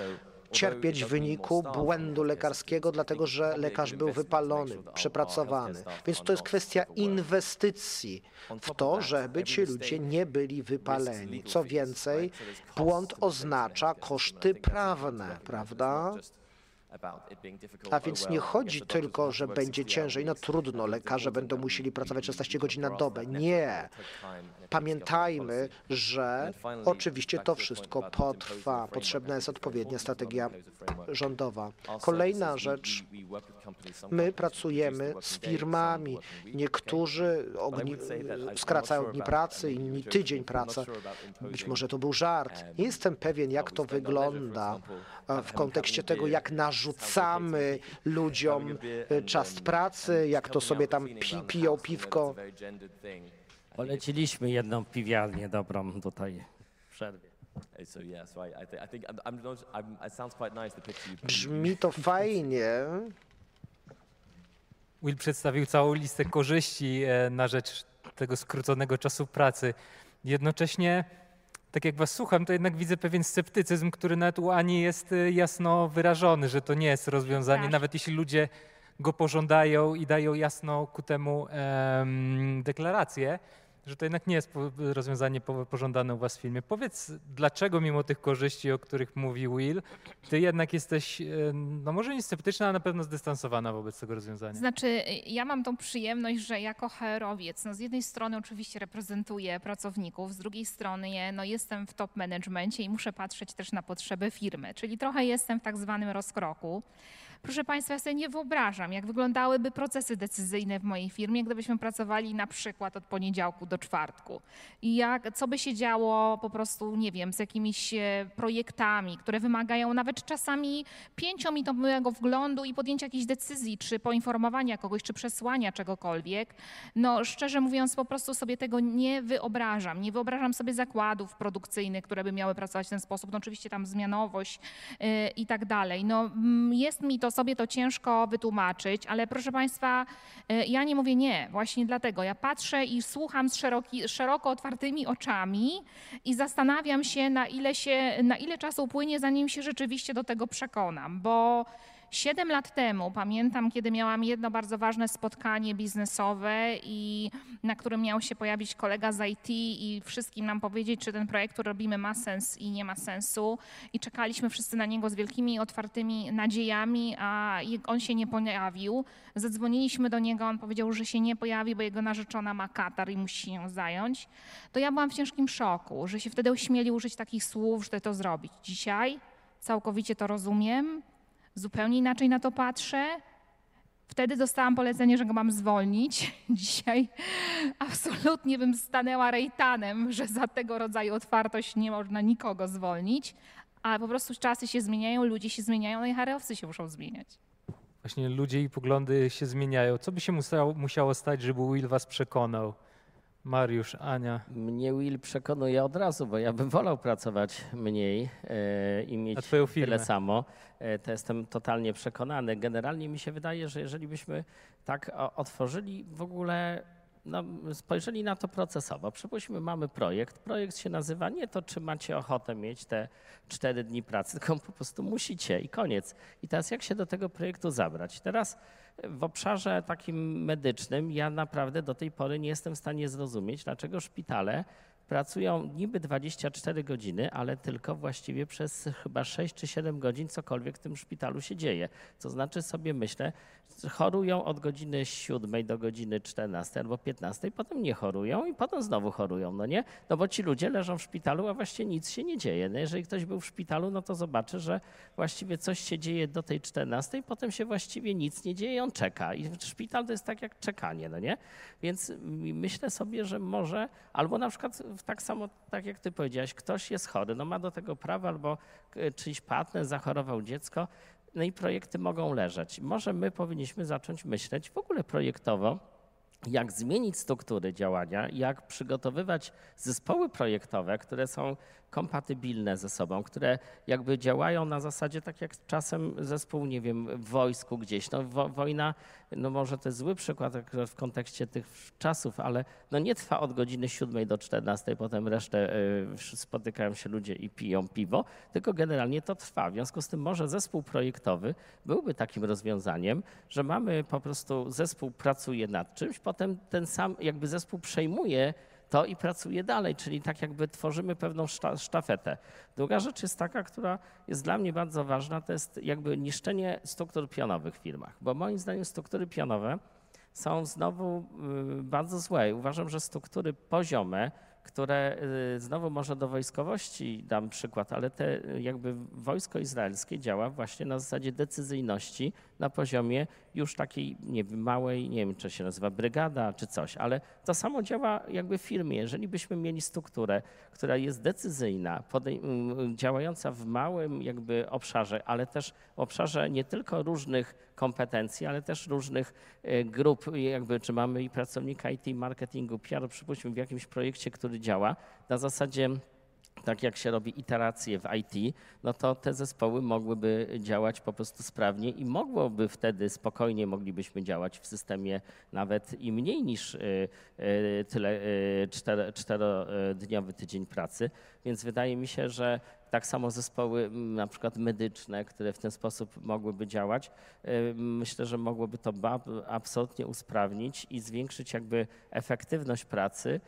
cierpieć w wyniku błędu lekarskiego, dlatego że lekarz był wypalony, przepracowany. Więc to jest kwestia inwestycji w to, żeby ci ludzie nie byli wypaleni. Co więcej, błąd oznacza koszty prawne, prawda? A więc nie chodzi tylko, że będzie ciężej. No trudno, lekarze będą musieli pracować 16 godzin na dobę. Nie. Pamiętajmy, że oczywiście to wszystko potrwa. Potrzebna jest odpowiednia strategia rządowa. Kolejna rzecz. My pracujemy z firmami. Niektórzy ogni, skracają dni pracy, inni tydzień pracy. Być może to był żart. Nie jestem pewien, jak to wygląda w kontekście tego, jak narzucamy ludziom czas pracy, jak to sobie tam pi, piją piwko. Poleciliśmy jedną piwiarnię dobrą tutaj w przerwie. Brzmi to fajnie. Will przedstawił całą listę korzyści e, na rzecz tego skróconego czasu pracy. Jednocześnie, tak jak was słucham, to jednak widzę pewien sceptycyzm, który nawet u Ani jest e, jasno wyrażony, że to nie jest rozwiązanie, Tak. nawet jeśli ludzie go pożądają i dają jasno ku temu em, deklarację, że to jednak nie jest rozwiązanie po- pożądane u was w filmie. Powiedz, dlaczego mimo tych korzyści, o których mówi Will, ty jednak jesteś, e, no może nie sceptyczna, ale na pewno zdystansowana wobec tego rozwiązania? Znaczy, ja mam tą przyjemność, że jako HR-owiec, no z jednej strony oczywiście reprezentuję pracowników, z drugiej strony no jestem w top managemencie i muszę patrzeć też na potrzeby firmy, czyli trochę jestem w tak zwanym rozkroku. Proszę Państwa, ja sobie nie wyobrażam, jak wyglądałyby procesy decyzyjne w mojej firmie, gdybyśmy pracowali na przykład od poniedziałku do czwartku. I jak, co by się działo po prostu, nie wiem, z jakimiś e, projektami, które wymagają nawet czasami pięciominutowego wglądu i podjęcia jakiejś decyzji, czy poinformowania kogoś, czy przesłania czegokolwiek. No szczerze mówiąc, po prostu sobie tego nie wyobrażam. Nie wyobrażam sobie zakładów produkcyjnych, które by miały pracować w ten sposób. No oczywiście tam zmianowość y, i tak dalej. No mm, jest mi to sobie to ciężko wytłumaczyć, ale proszę Państwa, y, ja nie mówię nie. Właśnie dlatego ja patrzę i słucham z szeroki, szeroko otwartymi oczami i zastanawiam się, na ile, się, na ile czasu upłynie, zanim się rzeczywiście do tego przekonam, bo Siedem lat temu pamiętam, kiedy miałam jedno bardzo ważne spotkanie biznesowe i na którym miał się pojawić kolega z IT i wszystkim nam powiedzieć, czy ten projekt, który robimy ma sens i nie ma sensu. I czekaliśmy wszyscy na niego z wielkimi otwartymi nadziejami, a on się nie pojawił. Zadzwoniliśmy do niego, on powiedział, że się nie pojawi, bo jego narzeczona ma katar i musi nią zająć. To ja byłam w ciężkim szoku, że się wtedy ośmieli użyć takich słów, że to zrobić. Dzisiaj całkowicie to rozumiem zupełnie inaczej na to patrzę. Wtedy dostałam polecenie, że go mam zwolnić. Dzisiaj absolutnie bym stanęła rejtanem, że za tego rodzaju otwartość nie można nikogo zwolnić, ale po prostu czasy się zmieniają, ludzie się zmieniają, no i harowcy się muszą zmieniać. Właśnie ludzie i poglądy się zmieniają. Co by się musiało, musiało stać, żeby Will was przekonał? Mariusz, Ania. Mnie Will przekonuje od razu, bo ja bym wolał pracować mniej e, i mieć tyle samo. E, to jestem totalnie przekonany. Generalnie mi się wydaje, że jeżeli byśmy tak otworzyli w ogóle, no, spojrzeli na to procesowo. Przypuśćmy, mamy projekt. Projekt się nazywa nie to, czy macie ochotę mieć te cztery dni pracy, tylko po prostu musicie i koniec. I teraz jak się do tego projektu zabrać? Teraz w obszarze takim medycznym ja naprawdę do tej pory nie jestem w stanie zrozumieć, dlaczego szpitale pracują niby 24 godziny, ale tylko właściwie przez chyba 6 czy 7 godzin cokolwiek w tym szpitalu się dzieje. To znaczy sobie myślę, chorują od godziny 7 do godziny 14 albo 15, potem nie chorują i potem znowu chorują, no nie? No bo ci ludzie leżą w szpitalu, a właściwie nic się nie dzieje. No jeżeli ktoś był w szpitalu, no to zobaczy, że właściwie coś się dzieje do tej 14, potem się właściwie nic nie dzieje, on czeka. I szpital to jest tak jak czekanie, no nie? Więc myślę sobie, że może, albo na przykład tak samo, tak jak ty powiedziałeś, ktoś jest chory, no ma do tego prawo, albo czyjś partner zachorował dziecko, no i projekty mogą leżeć. Może my powinniśmy zacząć myśleć w ogóle projektowo, jak zmienić struktury działania, jak przygotowywać zespoły projektowe, które są kompatybilne ze sobą, które jakby działają na zasadzie tak jak czasem zespół, nie wiem, w wojsku gdzieś. No, wo, wojna, no może to jest zły przykład w kontekście tych czasów, ale no nie trwa od godziny 7 do 14, potem resztę y, spotykają się ludzie i piją piwo, tylko generalnie to trwa. W związku z tym może zespół projektowy byłby takim rozwiązaniem, że mamy po prostu zespół pracuje nad czymś, potem ten sam jakby zespół przejmuje to i pracuje dalej, czyli tak jakby tworzymy pewną sztafetę. Druga rzecz jest taka, która jest dla mnie bardzo ważna, to jest jakby niszczenie struktur pionowych w firmach, bo moim zdaniem struktury pionowe są znowu y, bardzo złe. Uważam, że struktury poziome, które y, znowu może do wojskowości dam przykład, ale te y, jakby wojsko izraelskie działa właśnie na zasadzie decyzyjności na poziomie już takiej nie wiem, małej, nie wiem czy się nazywa brygada czy coś, ale to samo działa jakby w firmie. Jeżeli byśmy mieli strukturę, która jest decyzyjna, działająca w małym jakby obszarze, ale też w obszarze nie tylko różnych kompetencji, ale też różnych y, grup, jakby czy mamy i pracownika IT, marketingu, PR, przypuśćmy w jakimś projekcie, który działa na zasadzie tak jak się robi iteracje w IT, no to te zespoły mogłyby działać po prostu sprawnie i mogłoby wtedy spokojnie moglibyśmy działać w systemie nawet i mniej niż y, y, tyle y, czterodniowy tydzień pracy. Więc wydaje mi się, że tak samo zespoły na przykład medyczne, które w ten sposób mogłyby działać, myślę, że mogłoby to absolutnie usprawnić i zwiększyć jakby efektywność pracy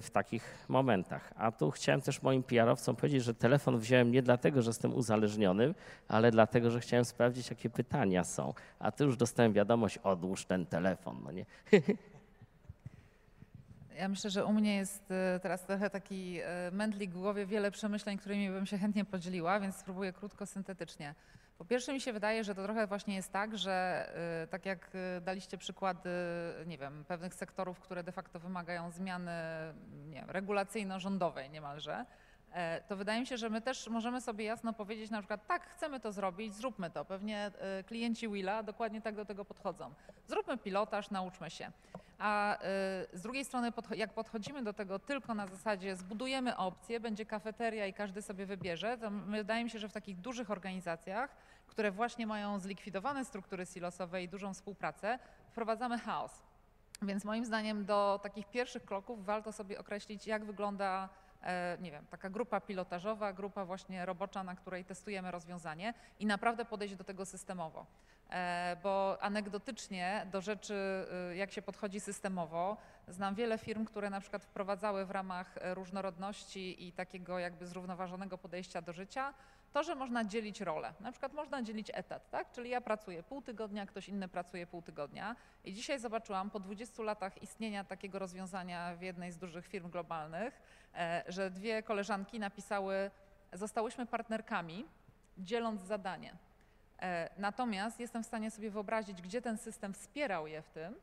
w takich momentach. A tu chciałem też moim PR-owcom powiedzieć, że telefon wziąłem nie dlatego, że jestem uzależniony, ale dlatego, że chciałem sprawdzić, jakie pytania są. A tu już dostałem wiadomość, odłóż ten telefon. No nie? Ja myślę, że u mnie jest e, teraz trochę taki e, mętlik w głowie, wiele przemyśleń, którymi bym się chętnie podzieliła, więc spróbuję krótko, syntetycznie. Po pierwsze mi się wydaje, że to trochę właśnie jest tak, że y, tak jak daliście przykłady, nie wiem, pewnych sektorów, które de facto wymagają zmiany nie wiem, regulacyjno-rządowej niemalże, e, to wydaje mi się, że my też możemy sobie jasno powiedzieć na przykład tak, chcemy to zrobić, zróbmy to. Pewnie klienci Willa dokładnie tak do tego podchodzą. Zróbmy pilotaż, nauczmy się. A z drugiej strony, jak podchodzimy do tego tylko na zasadzie zbudujemy opcję, będzie kafeteria i każdy sobie wybierze, to wydaje mi się, że w takich dużych organizacjach które właśnie mają zlikwidowane struktury silosowe i dużą współpracę, wprowadzamy chaos. Więc moim zdaniem do takich pierwszych kroków warto sobie określić, jak wygląda e, nie wiem, taka grupa pilotażowa, grupa właśnie robocza, na której testujemy rozwiązanie i naprawdę podejść do tego systemowo. E, bo anegdotycznie do rzeczy, e, jak się podchodzi systemowo, znam wiele firm, które na przykład wprowadzały w ramach różnorodności i takiego jakby zrównoważonego podejścia do życia to, że można dzielić rolę. Na przykład można dzielić etat, tak? Czyli ja pracuję pół tygodnia, ktoś inny pracuje pół tygodnia. I dzisiaj zobaczyłam po 20 latach istnienia takiego rozwiązania w jednej z dużych firm globalnych, e, że dwie koleżanki napisały: Zostałyśmy partnerkami, dzieląc zadanie. E, natomiast jestem w stanie sobie wyobrazić, gdzie ten system wspierał je w tym,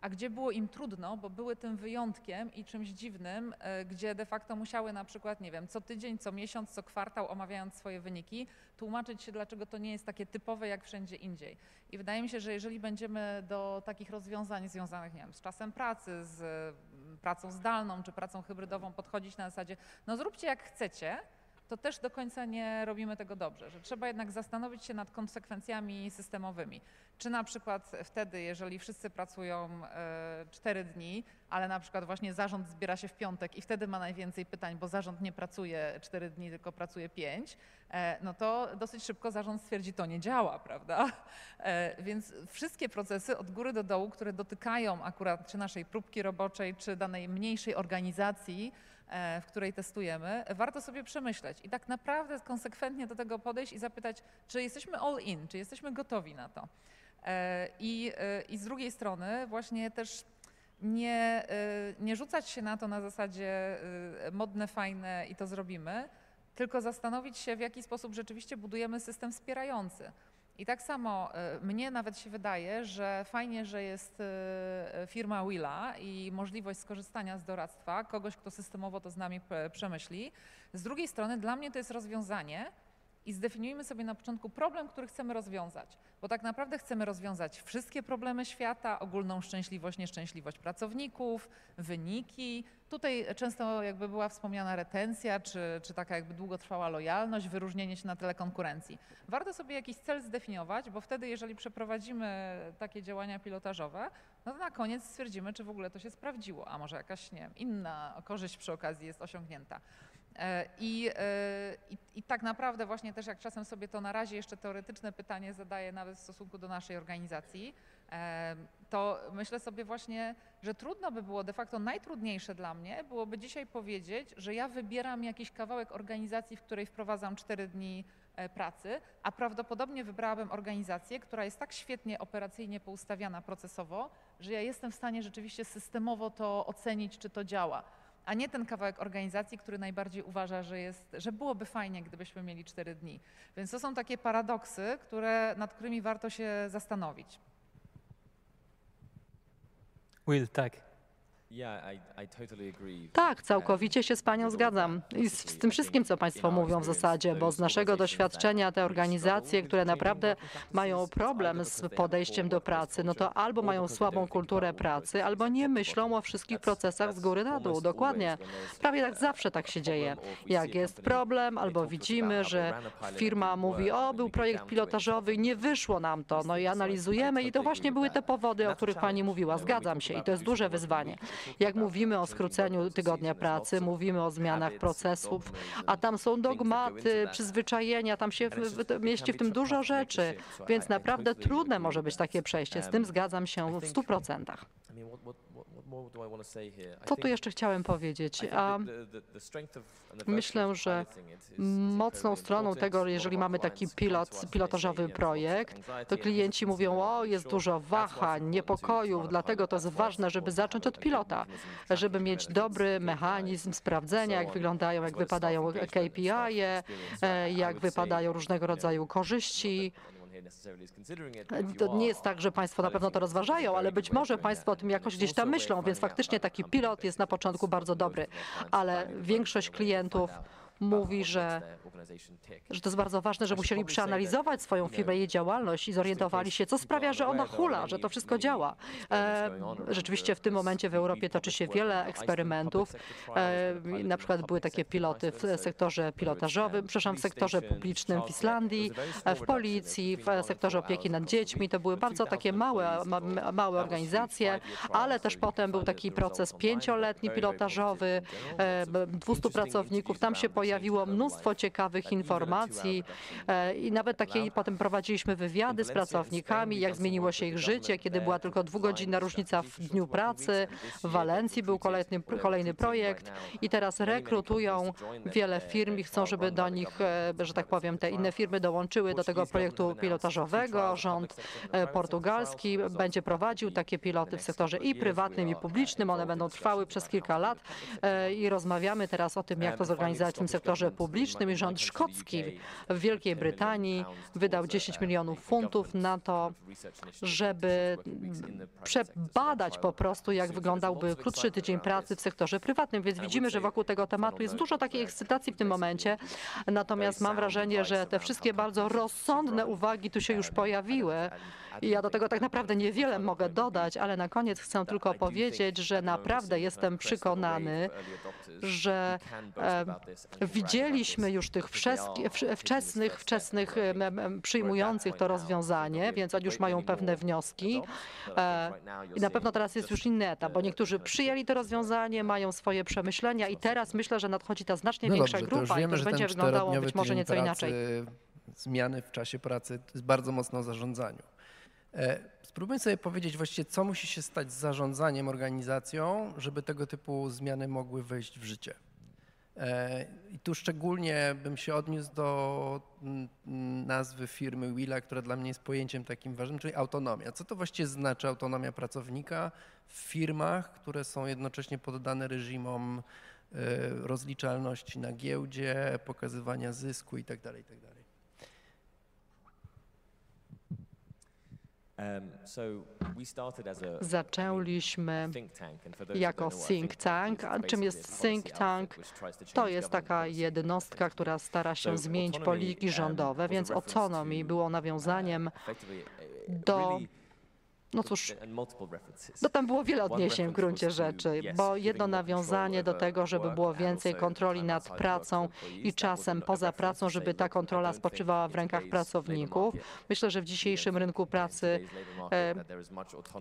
a gdzie było im trudno, bo były tym wyjątkiem i czymś dziwnym, e, gdzie de facto musiały na przykład, nie wiem, co tydzień, co miesiąc, co kwartał, omawiając swoje wyniki, tłumaczyć się, dlaczego to nie jest takie typowe jak wszędzie indziej. I wydaje mi się, że jeżeli będziemy do takich rozwiązań związanych, nie wiem, z czasem pracy, z mm, pracą zdalną czy pracą hybrydową podchodzić na zasadzie, no zróbcie jak chcecie, to też do końca nie robimy tego dobrze, że trzeba jednak zastanowić się nad konsekwencjami systemowymi. Czy na przykład wtedy, jeżeli wszyscy pracują e, cztery dni, ale na przykład właśnie zarząd zbiera się w piątek i wtedy ma najwięcej pytań, bo zarząd nie pracuje cztery dni, tylko pracuje pięć, e, no to dosyć szybko zarząd stwierdzi, to nie działa, prawda? E, więc wszystkie procesy od góry do dołu, które dotykają akurat czy naszej próbki roboczej, czy danej mniejszej organizacji, w której testujemy, warto sobie przemyśleć i tak naprawdę konsekwentnie do tego podejść i zapytać, czy jesteśmy all in, czy jesteśmy gotowi na to. E, I, e, i z drugiej strony właśnie też nie, e, nie rzucać się na to na zasadzie e, modne, fajne i to zrobimy, tylko zastanowić się, w jaki sposób rzeczywiście budujemy system wspierający. I tak samo e, mnie nawet się wydaje, że fajnie, że jest e, firma Willa i możliwość skorzystania z doradztwa kogoś, kto systemowo to z nami p- przemyśli. Z drugiej strony dla mnie to jest rozwiązanie i zdefiniujmy sobie na początku problem, który chcemy rozwiązać, bo tak naprawdę chcemy rozwiązać wszystkie problemy świata, ogólną szczęśliwość, nieszczęśliwość pracowników, wyniki. Tutaj często jakby była wspomniana retencja, czy, czy taka jakby długotrwała lojalność, wyróżnienie się na tle konkurencji. Warto sobie jakiś cel zdefiniować, bo wtedy, jeżeli przeprowadzimy takie działania pilotażowe, no to na koniec stwierdzimy, czy w ogóle to się sprawdziło, a może jakaś nie inna korzyść przy okazji jest osiągnięta. E, I, e, i, I tak naprawdę właśnie też jak czasem sobie to na razie jeszcze teoretyczne pytanie zadaję nawet w stosunku do naszej organizacji, e, to myślę sobie właśnie, że trudno by było, de facto najtrudniejsze dla mnie byłoby dzisiaj powiedzieć, że ja wybieram jakiś kawałek organizacji, w której wprowadzam cztery dni pracy, a prawdopodobnie wybrałabym organizację, która jest tak świetnie operacyjnie poustawiana procesowo, że ja jestem w stanie rzeczywiście systemowo to ocenić, czy to działa a nie ten kawałek organizacji, który najbardziej uważa, że, jest, że byłoby fajnie, gdybyśmy mieli cztery dni. Więc to są takie paradoksy, które, nad którymi warto się zastanowić. Will, tak. Tak, całkowicie się z Panią zgadzam. I z, z tym wszystkim, co Państwo mówią w zasadzie, bo z naszego doświadczenia te organizacje, które naprawdę mają problem z podejściem do pracy, no to albo mają słabą kulturę pracy, albo nie myślą o wszystkich procesach z góry na dół. Dokładnie. Prawie tak zawsze tak się dzieje. Jak jest problem, albo widzimy, że firma mówi, o, był projekt pilotażowy, nie wyszło nam to, no i analizujemy i to właśnie były te powody, o których Pani mówiła. Zgadzam się i to jest duże wyzwanie. Jak mówimy o skróceniu tygodnia pracy, mówimy o zmianach procesów, a tam są dogmaty, przyzwyczajenia, tam się mieści w tym dużo rzeczy, więc naprawdę trudne może być takie przejście. Z tym zgadzam się w 100%. To tu jeszcze chciałem powiedzieć, a myślę, że mocną stroną tego, jeżeli mamy taki pilot, pilotażowy projekt, to klienci mówią, o jest dużo wahań, niepokojów, dlatego to jest ważne, żeby zacząć od pilota, żeby mieć dobry mechanizm sprawdzenia, jak wyglądają, jak wypadają KPI, e, jak wypadają różnego rodzaju korzyści. To nie jest tak, że Państwo na pewno to rozważają, ale być może Państwo o tym jakoś gdzieś tam myślą, więc faktycznie taki pilot jest na początku bardzo dobry, ale większość klientów mówi, że, że to jest bardzo ważne, że musieli przeanalizować swoją firmę, jej działalność i zorientowali się, co sprawia, że ona hula, że to wszystko działa. E, rzeczywiście w tym momencie w Europie toczy się wiele eksperymentów. E, na przykład były takie piloty w sektorze pilotażowym, przepraszam, w sektorze publicznym w Islandii, w policji, w sektorze opieki nad dziećmi. To były bardzo takie małe, ma, małe organizacje, ale też potem był taki proces pięcioletni pilotażowy, e, 200 pracowników. Tam się pojawiło mnóstwo ciekawych informacji e, i nawet takie potem prowadziliśmy wywiady z pracownikami, jak zmieniło się ich życie, kiedy była tylko dwugodzinna różnica w dniu pracy. W Walencji był kolejny, kolejny projekt i teraz rekrutują wiele firm i chcą, żeby do nich, e, że tak powiem, te inne firmy dołączyły do tego projektu pilotażowego. Rząd e, portugalski będzie prowadził takie piloty w sektorze i prywatnym, i publicznym. One będą trwały przez kilka lat i rozmawiamy teraz o tym, jak to zorganizować w tym sektorze publicznym i rząd szkocki w Wielkiej Brytanii wydał 10 milionów funtów na to, żeby przebadać po prostu, jak wyglądałby krótszy tydzień pracy w sektorze prywatnym. Więc widzimy, że wokół tego tematu jest dużo takiej ekscytacji w tym momencie. Natomiast mam wrażenie, że te wszystkie bardzo rozsądne uwagi tu się już pojawiły. I ja do tego tak naprawdę niewiele mogę dodać, ale na koniec chcę tylko powiedzieć, że naprawdę jestem przekonany, że widzieliśmy już tych wczesnych, wczesnych przyjmujących to rozwiązanie, więc oni już mają pewne wnioski. E, I na pewno teraz jest już inny etap, bo niektórzy przyjęli to rozwiązanie, mają swoje przemyślenia i teraz myślę, że nadchodzi ta znacznie no większa dobrze, grupa wiemy, i to będzie wyglądało być może nieco inaczej. Zmiany w czasie pracy jest bardzo mocno o zarządzaniu. Spróbujmy sobie powiedzieć właściwie, co musi się stać z zarządzaniem organizacją, żeby tego typu zmiany mogły wejść w życie. E, I tu szczególnie bym się odniósł do mm, nazwy firmy Willa, która dla mnie jest pojęciem takim ważnym, czyli autonomia. Co to właściwie znaczy autonomia pracownika w firmach, które są jednocześnie poddane reżimom e, rozliczalności na giełdzie, pokazywania zysku itd. itd. Zaczęliśmy jako think tank. A czym jest think tank? To jest taka jednostka, która stara się zmienić polityki rządowe, więc autonomii było nawiązaniem do no cóż, no tam było wiele odniesień w gruncie rzeczy, bo jedno nawiązanie do tego, żeby było więcej kontroli nad pracą i czasem poza pracą, żeby ta kontrola spoczywała w rękach pracowników. Myślę, że w dzisiejszym rynku pracy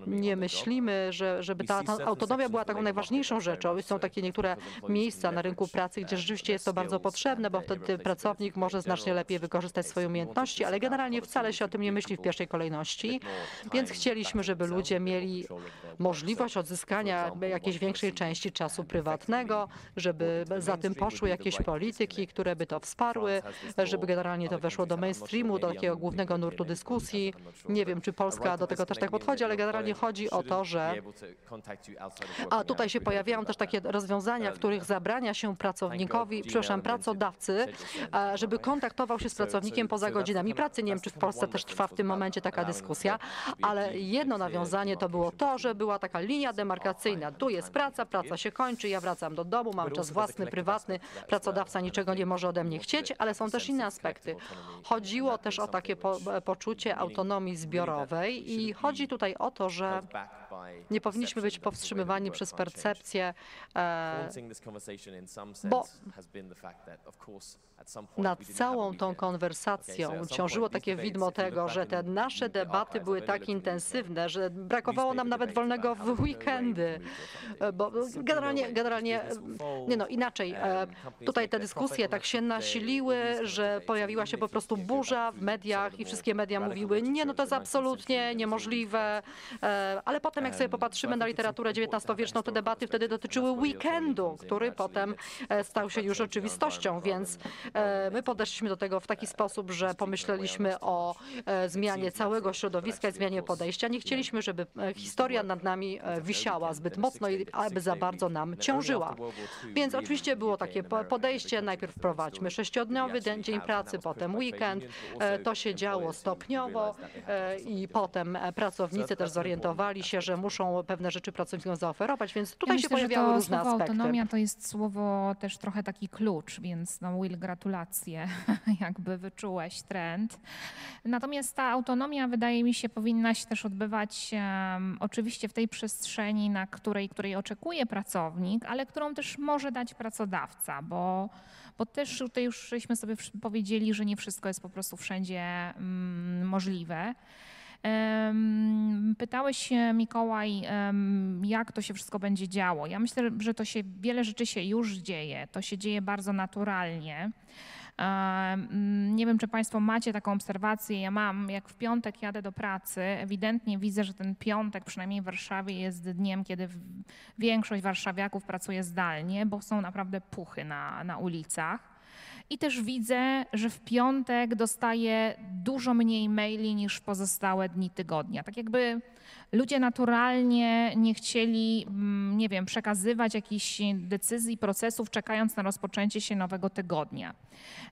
nie myślimy, że, żeby ta, ta autonomia była taką najważniejszą rzeczą. Są takie niektóre miejsca na rynku pracy, gdzie rzeczywiście jest to bardzo potrzebne, bo wtedy pracownik może znacznie lepiej wykorzystać swoje umiejętności, ale generalnie wcale się o tym nie myśli w pierwszej kolejności, więc chcieliśmy, żeby ludzie mieli możliwość odzyskania jakiejś większej części czasu prywatnego, żeby za tym poszły jakieś polityki, które by to wsparły, żeby generalnie to weszło do mainstreamu, do takiego głównego nurtu dyskusji. Nie wiem, czy Polska do tego też tak podchodzi, ale generalnie chodzi o to, że... A tutaj się pojawiają też takie rozwiązania, w których zabrania się pracownikowi, przepraszam, pracodawcy, żeby kontaktował się z pracownikiem poza godzinami pracy. Nie wiem, czy w Polsce też trwa w tym momencie taka dyskusja, ale jedno nawiązanie to było to, że była taka linia demarkacyjna. Tu jest praca, praca się kończy, ja wracam do domu, mam czas własny, prywatny, pracodawca niczego nie może ode mnie chcieć, ale są też inne aspekty. Chodziło też o takie po, poczucie autonomii zbiorowej i chodzi tutaj o to, że nie powinniśmy być powstrzymywani przez percepcję, e, bo nad całą tą konwersacją ciążyło takie widmo tego, że te nasze debaty były tak intensywne, że brakowało nam nawet wolnego w weekendy, bo generalnie, generalnie nie no, inaczej, e, tutaj te dyskusje tak się nasiliły, że pojawiła się po prostu burza w mediach i wszystkie media mówiły, nie, no to jest absolutnie niemożliwe, e, ale potem jak sobie popatrzymy na literaturę XIX-wieczną, te debaty wtedy dotyczyły weekendu, który potem e, stał się już oczywistością, więc my podeszliśmy do tego w taki sposób, że pomyśleliśmy o zmianie całego środowiska i zmianie podejścia. Nie chcieliśmy, żeby e, historia nad nami e, wisiała zbyt mocno i aby za bardzo nam ciążyła. Więc oczywiście było takie podejście, najpierw wprowadźmy sześciodniowy dzień pracy, potem weekend. E, to się działo stopniowo i potem pracownicy też zorientowali się, że muszą pewne rzeczy pracownikom zaoferować, więc tutaj ja się myślę, pojawiały to różne słowo aspekty. autonomia to jest słowo też trochę taki klucz, więc no Will, gratulacje, jakby wyczułeś trend. Natomiast ta autonomia wydaje mi się powinna się też odbywać um, oczywiście w tej przestrzeni, na której, której oczekuje pracownik, ale którą też może dać pracodawca, bo, bo też tutaj już żeśmy sobie powiedzieli, że nie wszystko jest po prostu wszędzie um, możliwe. Pytałeś Mikołaj, jak to się wszystko będzie działo. Ja myślę, że to się wiele rzeczy się już dzieje. To się dzieje bardzo naturalnie. Nie wiem, czy Państwo macie taką obserwację. Ja mam, jak w piątek jadę do pracy, ewidentnie widzę, że ten piątek, przynajmniej w Warszawie, jest dniem, kiedy większość warszawiaków pracuje zdalnie, bo są naprawdę puchy na, na ulicach. I też widzę, że w piątek dostaję dużo mniej maili niż w pozostałe dni tygodnia. Tak jakby ludzie naturalnie nie chcieli, mm, nie wiem, przekazywać jakichś decyzji, procesów, czekając na rozpoczęcie się nowego tygodnia.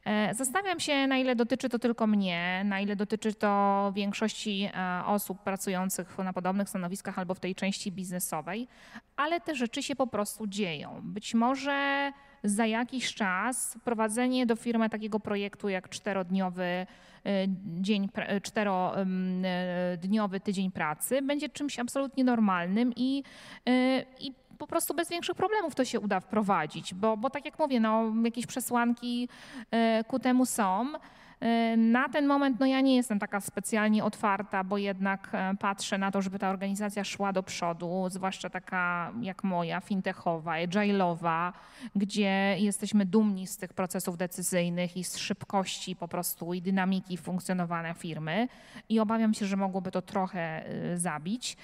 E, zastanawiam się, na ile dotyczy to tylko mnie, na ile dotyczy to większości e, osób pracujących na podobnych stanowiskach albo w tej części biznesowej, ale te rzeczy się po prostu dzieją. Być może za jakiś czas prowadzenie do firmy takiego projektu jak czterodniowy y, dzień, y, czterodniowy tydzień pracy będzie czymś absolutnie normalnym i, y, i po prostu bez większych problemów to się uda wprowadzić, bo, bo tak jak mówię, no, jakieś przesłanki ku temu są. E, na ten moment no ja nie jestem taka specjalnie otwarta, bo jednak e, patrzę na to, żeby ta organizacja szła do przodu, zwłaszcza taka jak moja, fintechowa, agile'owa, gdzie jesteśmy dumni z tych procesów decyzyjnych i z szybkości po prostu i dynamiki funkcjonowania firmy i obawiam się, że mogłoby to trochę e, zabić.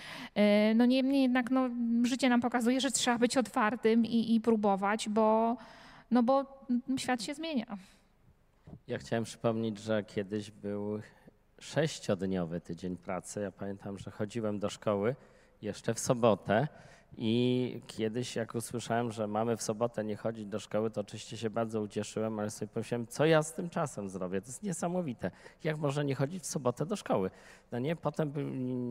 No niemniej jednak no, życie nam pokazuje, że trzeba być otwartym i, i próbować, bo no bo mm, świat się zmienia. Ja chciałem przypomnieć, że kiedyś był sześciodniowy tydzień pracy. Ja pamiętam, że chodziłem do szkoły jeszcze w sobotę i kiedyś jak usłyszałem, że mamy w sobotę nie chodzić do szkoły, to oczywiście się bardzo ucieszyłem, ale sobie pomyślałem, co ja z tym czasem zrobię? To jest niesamowite. Jak można nie chodzić w sobotę do szkoły? No nie, potem,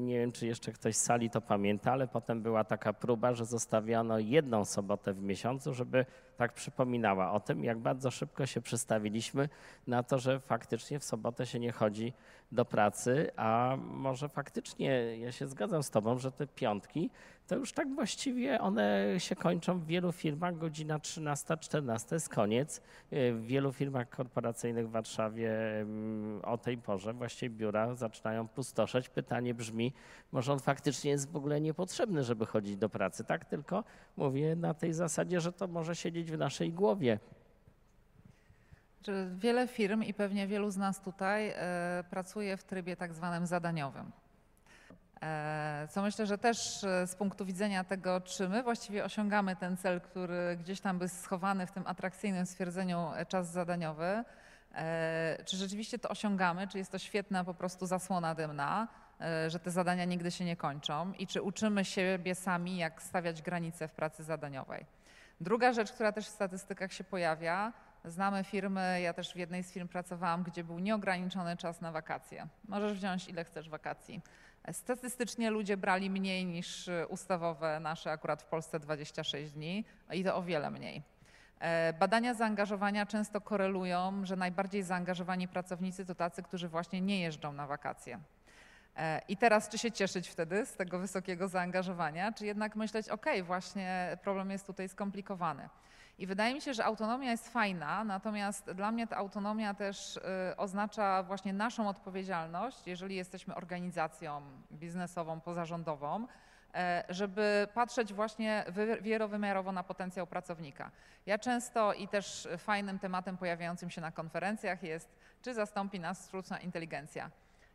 nie wiem czy jeszcze ktoś z sali to pamięta, ale potem była taka próba, że zostawiano jedną sobotę w miesiącu, żeby tak przypominała o tym, jak bardzo szybko się przystawiliśmy na to, że faktycznie w sobotę się nie chodzi do pracy, a może faktycznie ja się zgadzam z tobą, że te piątki to już tak właściwie one się kończą w wielu firmach, godzina 13-14 jest koniec. W wielu firmach korporacyjnych w Warszawie mm, o tej porze właściwie biura zaczynają pustoszeć. Pytanie brzmi, może on faktycznie jest w ogóle niepotrzebny, żeby chodzić do pracy, tak? Tylko mówię na tej zasadzie, że to może siedzieć w naszej głowie. Że Wiele firm i pewnie wielu z nas tutaj e, pracuje w trybie tak zwanym zadaniowym. E, Co myślę, że też e, z punktu widzenia tego, czy my właściwie osiągamy ten cel, który gdzieś tam był schowany w tym atrakcyjnym stwierdzeniu czas zadaniowy, czy rzeczywiście to osiągamy, czy jest to świetna po prostu zasłona dymna, że te zadania nigdy się nie kończą i czy uczymy siebie sami, jak stawiać granice w pracy zadaniowej. Druga rzecz, która też w statystykach się pojawia, znamy firmy, ja też w jednej z firm pracowałam, gdzie był nieograniczony czas na wakacje. Możesz wziąć ile chcesz wakacji. Statystycznie ludzie brali mniej niż y, ustawowe nasze, akurat w Polsce 26 dni i to o wiele mniej. E, Badania zaangażowania często korelują, że najbardziej zaangażowani pracownicy to tacy, którzy właśnie nie jeżdżą na wakacje. E, I teraz czy się cieszyć wtedy z tego wysokiego zaangażowania, czy jednak myśleć, ok, właśnie problem jest tutaj skomplikowany. I wydaje mi się, że autonomia jest fajna, natomiast dla mnie ta autonomia też y, oznacza właśnie naszą odpowiedzialność, jeżeli jesteśmy organizacją biznesową, pozarządową, e, żeby patrzeć właśnie wy- wielowymiarowo na potencjał pracownika. Ja często i też fajnym tematem pojawiającym się na konferencjach jest, czy zastąpi nas sztuczna inteligencja.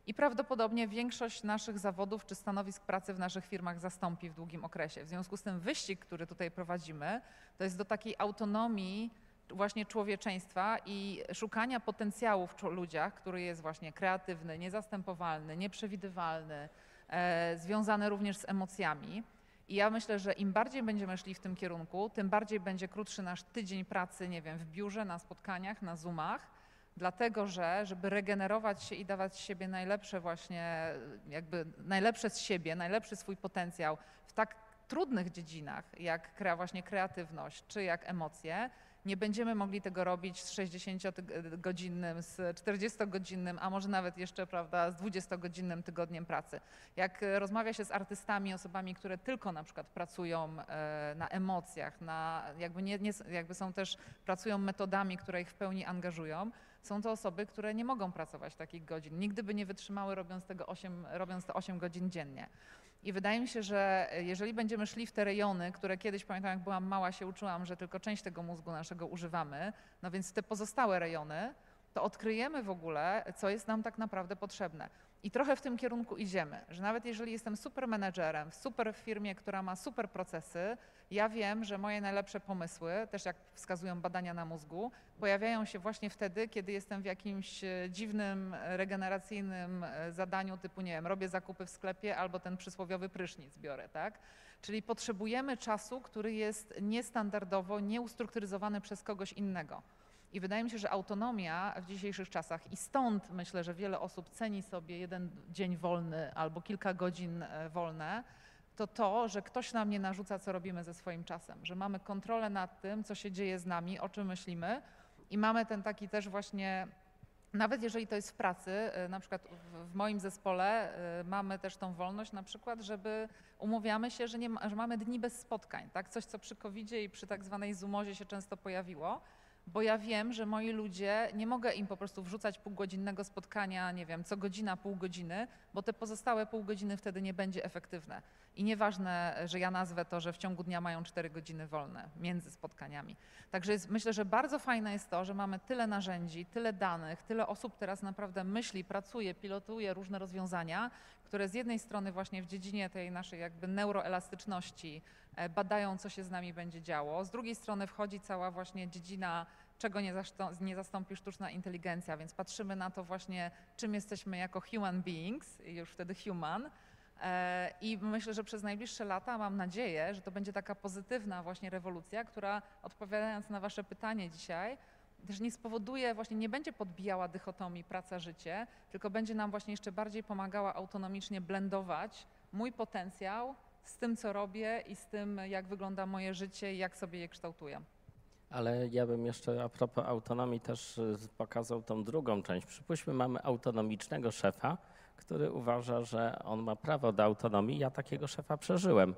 I prawdopodobnie większość naszych zawodów czy stanowisk pracy w naszych firmach zastąpi w długim okresie. W związku z tym wyścig, który tutaj prowadzimy, to jest do takiej autonomii właśnie człowieczeństwa i szukania potencjału w ludziach, który jest właśnie kreatywny, niezastępowalny, nieprzewidywalny, e, związany również z emocjami. I ja myślę, że im bardziej będziemy szli w tym kierunku, tym bardziej będzie krótszy nasz tydzień pracy, nie wiem, w biurze, na spotkaniach, na Zoomach, dlatego że, żeby regenerować się i dawać siebie najlepsze właśnie, jakby najlepsze z siebie, najlepszy swój potencjał w tak trudnych dziedzinach, jak krea, właśnie kreatywność, czy jak emocje, nie będziemy mogli tego robić z 60-godzinnym, z 40-godzinnym, a może nawet jeszcze, prawda, z 20-godzinnym tygodniem pracy. Jak e, rozmawia się z artystami, osobami, które tylko na przykład pracują e, na emocjach, na, jakby, nie, nie, jakby są też, pracują metodami, które ich w pełni angażują, są to osoby, które nie mogą pracować takich godzin. Nigdy by nie wytrzymały robiąc, tego 8, robiąc te 8 godzin dziennie. I wydaje mi się, że jeżeli będziemy szli w te rejony, które kiedyś pamiętam, jak byłam mała, się uczyłam, że tylko część tego mózgu naszego używamy, no więc te pozostałe rejony, to odkryjemy w ogóle, co jest nam tak naprawdę potrzebne. I trochę w tym kierunku idziemy, że nawet jeżeli jestem super menedżerem w super firmie, która ma super procesy, ja wiem, że moje najlepsze pomysły, też jak wskazują badania na mózgu, pojawiają się właśnie wtedy, kiedy jestem w jakimś e, dziwnym, e, regeneracyjnym e, zadaniu typu, nie wiem, robię zakupy w sklepie albo ten przysłowiowy prysznic biorę, tak? Czyli potrzebujemy czasu, który jest niestandardowo, nieustrukturyzowany przez kogoś innego. I wydaje mi się, że autonomia w dzisiejszych czasach i stąd myślę, że wiele osób ceni sobie jeden dzień wolny albo kilka godzin e, wolne, to to, że ktoś nam nie narzuca, co robimy ze swoim czasem, że mamy kontrolę nad tym, co się dzieje z nami, o czym myślimy i mamy ten taki też właśnie, nawet jeżeli to jest w pracy, e, na przykład w, moim zespole e, mamy też tą wolność na przykład, żeby umawiamy się, że, nie ma, że mamy dni bez spotkań, tak? Coś, co przy covid i przy tak zwanej zoomozie się często pojawiło, bo ja wiem, że moi ludzie, nie mogę im po prostu wrzucać półgodzinnego spotkania, nie wiem, co godzina, pół godziny, bo te pozostałe pół godziny wtedy nie będzie efektywne. I nieważne, że ja nazwę to, że w ciągu dnia mają cztery godziny wolne między spotkaniami. Także jest, myślę, że bardzo fajne jest to, że mamy tyle narzędzi, tyle danych, tyle osób teraz naprawdę myśli, pracuje, pilotuje różne rozwiązania, które z jednej strony właśnie w dziedzinie tej naszej jakby neuroelastyczności e, badają, co się z nami będzie działo. Z drugiej strony wchodzi cała właśnie dziedzina, czego nie, nie zastąpi sztuczna inteligencja, więc patrzymy na to właśnie, czym jesteśmy jako human beings, już wtedy human. E, I myślę, że przez najbliższe lata mam nadzieję, że to będzie taka pozytywna właśnie rewolucja, która odpowiadając na Wasze pytanie dzisiaj, też nie spowoduje, właśnie nie będzie podbijała dychotomii praca-życie, tylko będzie nam właśnie jeszcze bardziej pomagała autonomicznie blendować mój potencjał z tym, co robię i z tym, jak wygląda moje życie i jak sobie je kształtuję. Ale ja bym jeszcze a propos autonomii też y, pokazał tą drugą część. Przypuśćmy, mamy autonomicznego szefa, który uważa, że on ma prawo do autonomii. Ja takiego szefa przeżyłem.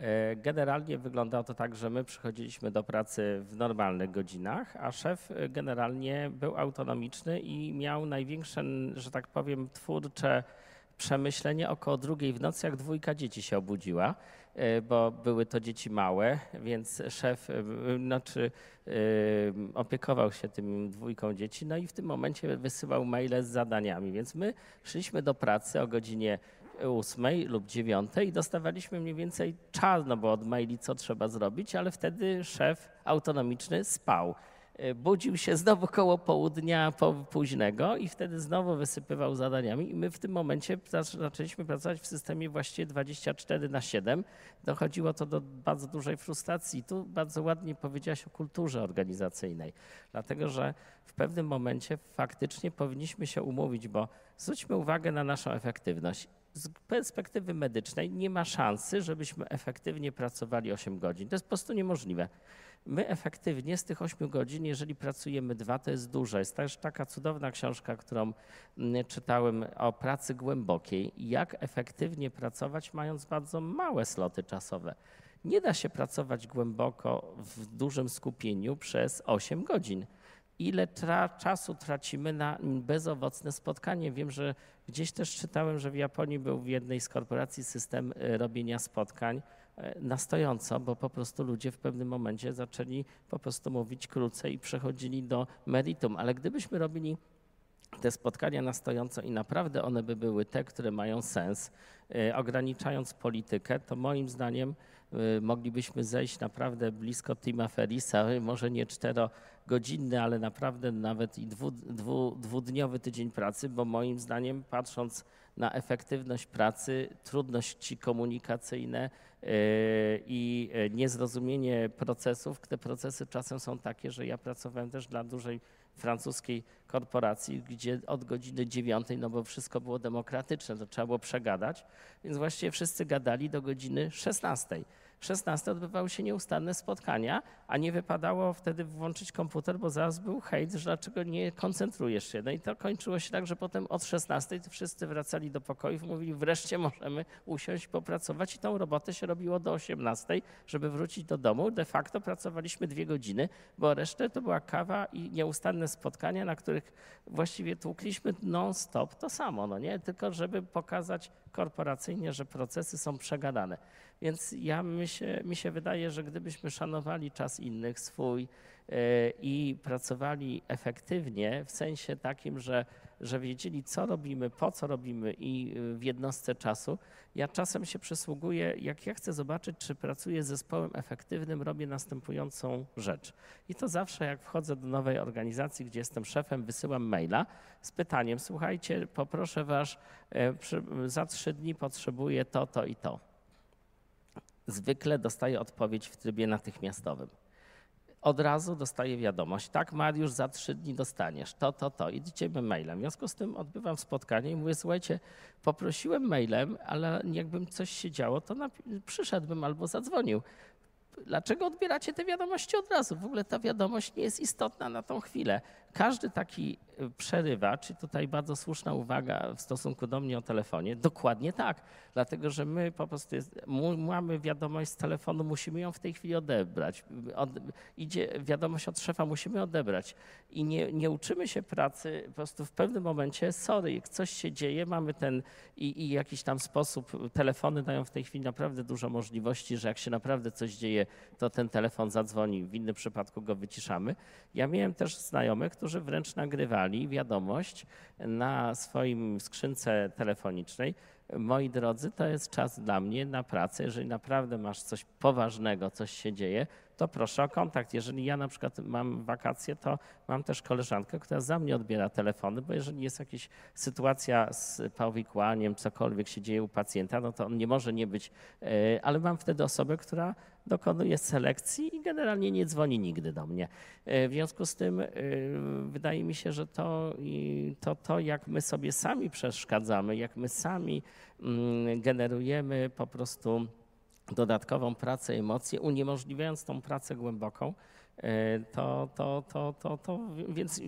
E, generalnie wyglądało to tak, że my przychodziliśmy do pracy w normalnych godzinach, a szef generalnie był autonomiczny i miał największe, że tak powiem, twórcze przemyślenie około drugiej w nocy, jak dwójka dzieci się obudziła, e, bo były to dzieci małe, więc szef e, znaczy, opiekował się tym dwójką dzieci, no i w tym momencie wysyłał maile z zadaniami. Więc my szliśmy do pracy o godzinie ósmej lub dziewiątej i dostawaliśmy mniej więcej czas, no bo od maili co trzeba zrobić, ale wtedy szef autonomiczny spał. E, budził się znowu koło południa późnego i wtedy znowu wysypywał zadaniami i my w tym momencie zaczęliśmy pracować w systemie właściwie 24 na 7. Dochodziło to do bardzo dużej frustracji. Tu bardzo ładnie powiedziałaś o kulturze organizacyjnej, dlatego że w pewnym momencie faktycznie powinniśmy się umówić, bo zwróćmy uwagę na naszą efektywność z perspektywy medycznej nie ma szansy, żebyśmy efektywnie pracowali 8 godzin. To jest po prostu niemożliwe. My efektywnie z tych 8 godzin, jeżeli pracujemy dwa, to jest dużo. Jest też taka cudowna książka, którą mm, czytałem o pracy głębokiej, jak efektywnie pracować, mając bardzo małe sloty czasowe. Nie da się pracować głęboko w dużym skupieniu przez 8 godzin ile tra czasu tracimy na bezowocne spotkanie. Wiem, że gdzieś też czytałem, że w Japonii był w jednej z korporacji system e, robienia spotkań e, na stojąco, bo po prostu ludzie w pewnym momencie zaczęli po prostu mówić krócej i przechodzili do meritum. Ale gdybyśmy robili te spotkania na stojąco i naprawdę one by były te, które mają sens, e, ograniczając politykę, to moim zdaniem moglibyśmy zejść naprawdę blisko Tima Ferisa, może nie cztero godzinny, ale naprawdę nawet i dwu, dwu, dwudniowy tydzień pracy, bo moim zdaniem patrząc na efektywność pracy, trudności komunikacyjne yy, i niezrozumienie procesów, te procesy czasem są takie, że ja pracowałem też dla dużej francuskiej korporacji, gdzie od godziny dziewiątej, no bo wszystko było demokratyczne, to trzeba było przegadać, więc właściwie wszyscy gadali do godziny szesnastej. 16 odbywały się nieustanne spotkania, a nie wypadało wtedy włączyć komputer, bo zaraz był hejt, że dlaczego nie koncentrujesz się. No i to kończyło się tak, że potem od 16 wszyscy wracali do pokoju i mówili, wreszcie możemy usiąść popracować i tą robotę się robiło do 18, żeby wrócić do domu. De facto pracowaliśmy dwie godziny, bo resztę to była kawa i nieustanne spotkania, na których właściwie tłukliśmy non-stop to samo, no nie? Tylko żeby pokazać korporacyjnie, że procesy są przegadane. Więc ja mi się, mi się wydaje, że gdybyśmy szanowali czas innych, swój e, i pracowali efektywnie, w sensie takim, że, że wiedzieli, co robimy, po co robimy i w jednostce czasu, ja czasem się przysługuję, jak ja chcę zobaczyć, czy pracuję z zespołem efektywnym, robię następującą rzecz. I to zawsze, jak wchodzę do nowej organizacji, gdzie jestem szefem, wysyłam maila z pytaniem: Słuchajcie, poproszę Was, e, za trzy dni potrzebuję to, to i to zwykle dostaje odpowiedź w trybie natychmiastowym. Od razu dostaję wiadomość, tak Mariusz, za trzy dni dostaniesz to, to, to. Idziemy mailem. W związku z tym odbywam spotkanie i mówię, słuchajcie, poprosiłem mailem, ale jakbym coś się działo, to przyszedłbym albo zadzwonił. Dlaczego odbieracie te wiadomości od razu? W ogóle ta wiadomość nie jest istotna na tą chwilę. Każdy taki y, przerywacz, i tutaj bardzo słuszna uwaga w stosunku do mnie o telefonie, dokładnie tak, dlatego że my po prostu jest, mamy wiadomość z telefonu, musimy ją w tej chwili odebrać. Od, idzie wiadomość od szefa, musimy odebrać. I nie, nie uczymy się pracy po prostu w pewnym momencie, sorry, jak coś się dzieje, mamy ten i, i jakiś tam sposób, telefony dają w tej chwili naprawdę dużo możliwości, że jak się naprawdę coś dzieje, to ten telefon zadzwoni, w innym przypadku go wyciszamy. Ja miałem też znajomych, którzy wręcz nagrywali wiadomość na swoim skrzynce telefonicznej, moi drodzy, to jest czas dla mnie na pracę. Jeżeli naprawdę masz coś poważnego, coś się dzieje, to proszę o kontakt. Jeżeli ja na przykład mam wakacje, to mam też koleżankę, która za mnie odbiera telefony, bo jeżeli jest jakaś sytuacja z powikłaniem, cokolwiek się dzieje u pacjenta, no to on nie może nie być, e, ale mam wtedy osobę, która dokonuje selekcji i generalnie nie dzwoni nigdy do mnie. E, w związku z tym e, wydaje mi się, że to, to, to jak my sobie sami przeszkadzamy, jak my sami mm, generujemy po prostu dodatkową pracę, emocje, uniemożliwiając tą pracę głęboką, to, to, to, to, to więc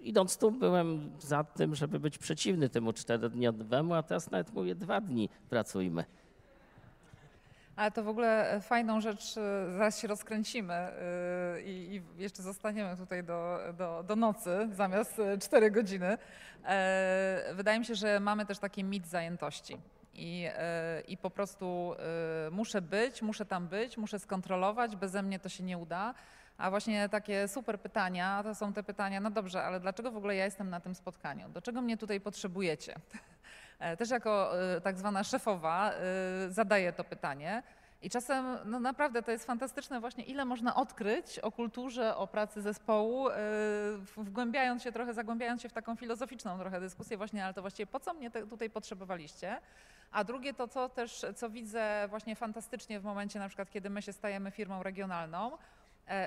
idąc tu byłem za tym, żeby być przeciwny temu czterodniowemu, a teraz nawet mówię dwa dni pracujmy. Ale to w ogóle fajną rzecz, zaraz się rozkręcimy i, i jeszcze zostaniemy tutaj do, do, do nocy zamiast 4 godziny. Wydaje mi się, że mamy też taki mit zajętości. I, I po prostu muszę być, muszę tam być, muszę skontrolować, beze mnie to się nie uda. A właśnie takie super pytania to są te pytania, no dobrze, ale dlaczego w ogóle ja jestem na tym spotkaniu? Do czego mnie tutaj potrzebujecie? Też jako tak zwana szefowa zadaję to pytanie. I czasem no naprawdę to jest fantastyczne właśnie, ile można odkryć o kulturze, o pracy zespołu, wgłębiając się trochę, zagłębiając się w taką filozoficzną trochę dyskusję właśnie, ale to właściwie po co mnie tutaj potrzebowaliście? A drugie to, co też, co widzę właśnie fantastycznie w momencie na przykład, kiedy my się stajemy firmą regionalną,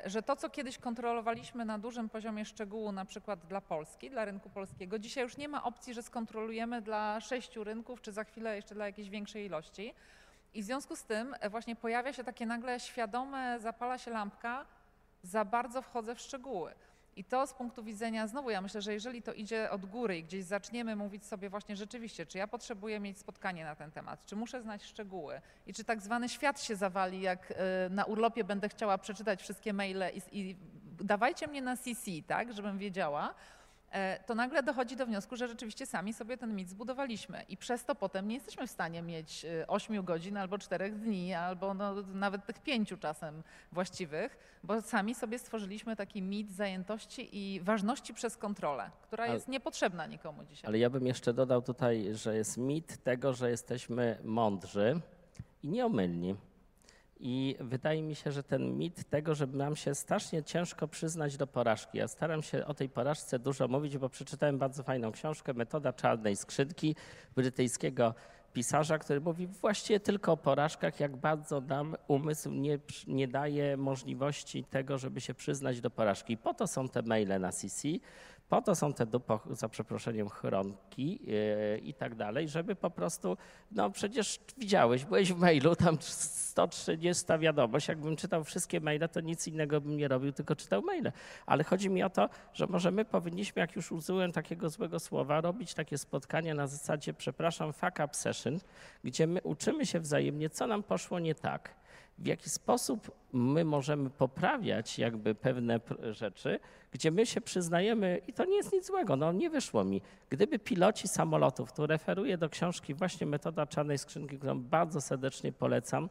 że to, co kiedyś kontrolowaliśmy na dużym poziomie szczegółu, na przykład dla Polski, dla rynku polskiego, dzisiaj już nie ma opcji, że skontrolujemy dla sześciu rynków, czy za chwilę jeszcze dla jakiejś większej ilości. I w związku z tym właśnie pojawia się takie nagle świadome, zapala się lampka, za bardzo wchodzę w szczegóły. I to z punktu widzenia, znowu ja myślę, że jeżeli to idzie od góry i gdzieś zaczniemy mówić sobie właśnie rzeczywiście, czy ja potrzebuję mieć spotkanie na ten temat, czy muszę znać szczegóły i czy tak zwany świat się zawali, jak na urlopie będę chciała przeczytać wszystkie maile i, i dawajcie mnie na CC, tak, żebym wiedziała, to nagle dochodzi do wniosku, że rzeczywiście sami sobie ten mit zbudowaliśmy i przez to potem nie jesteśmy w stanie mieć 8 godzin albo 4 dni, albo no nawet tych pięciu czasem właściwych, bo sami sobie stworzyliśmy taki mit zajętości i ważności przez kontrolę, która jest niepotrzebna nikomu dzisiaj. Ale ja bym jeszcze dodał tutaj, że jest mit tego, że jesteśmy mądrzy i nieomylni. I wydaje mi się, że ten mit tego, że nam się strasznie ciężko przyznać do porażki. Ja staram się o tej porażce dużo mówić, bo przeczytałem bardzo fajną książkę Metoda czarnej skrzydki brytyjskiego pisarza, który mówi właściwie tylko o porażkach, jak bardzo nam umysł nie, nie daje możliwości tego, żeby się przyznać do porażki. Po to są te maile na CC, po to są te, dupo, za przeproszeniem, chronki yy, i tak dalej, żeby po prostu, no przecież widziałeś, byłeś w mailu, tam 130 wiadomość, jakbym czytał wszystkie maile, to nic innego bym nie robił, tylko czytał maile. Ale chodzi mi o to, że może my powinniśmy, jak już użyłem takiego złego słowa, robić takie spotkania na zasadzie, przepraszam, fuck up session, gdzie my uczymy się wzajemnie, co nam poszło nie tak w jaki sposób my możemy poprawiać jakby pewne rzeczy, gdzie my się przyznajemy, i to nie jest nic złego, no nie wyszło mi. Gdyby piloci samolotów, tu referuję do książki właśnie Metoda Czarnej Skrzynki, którą bardzo serdecznie polecam,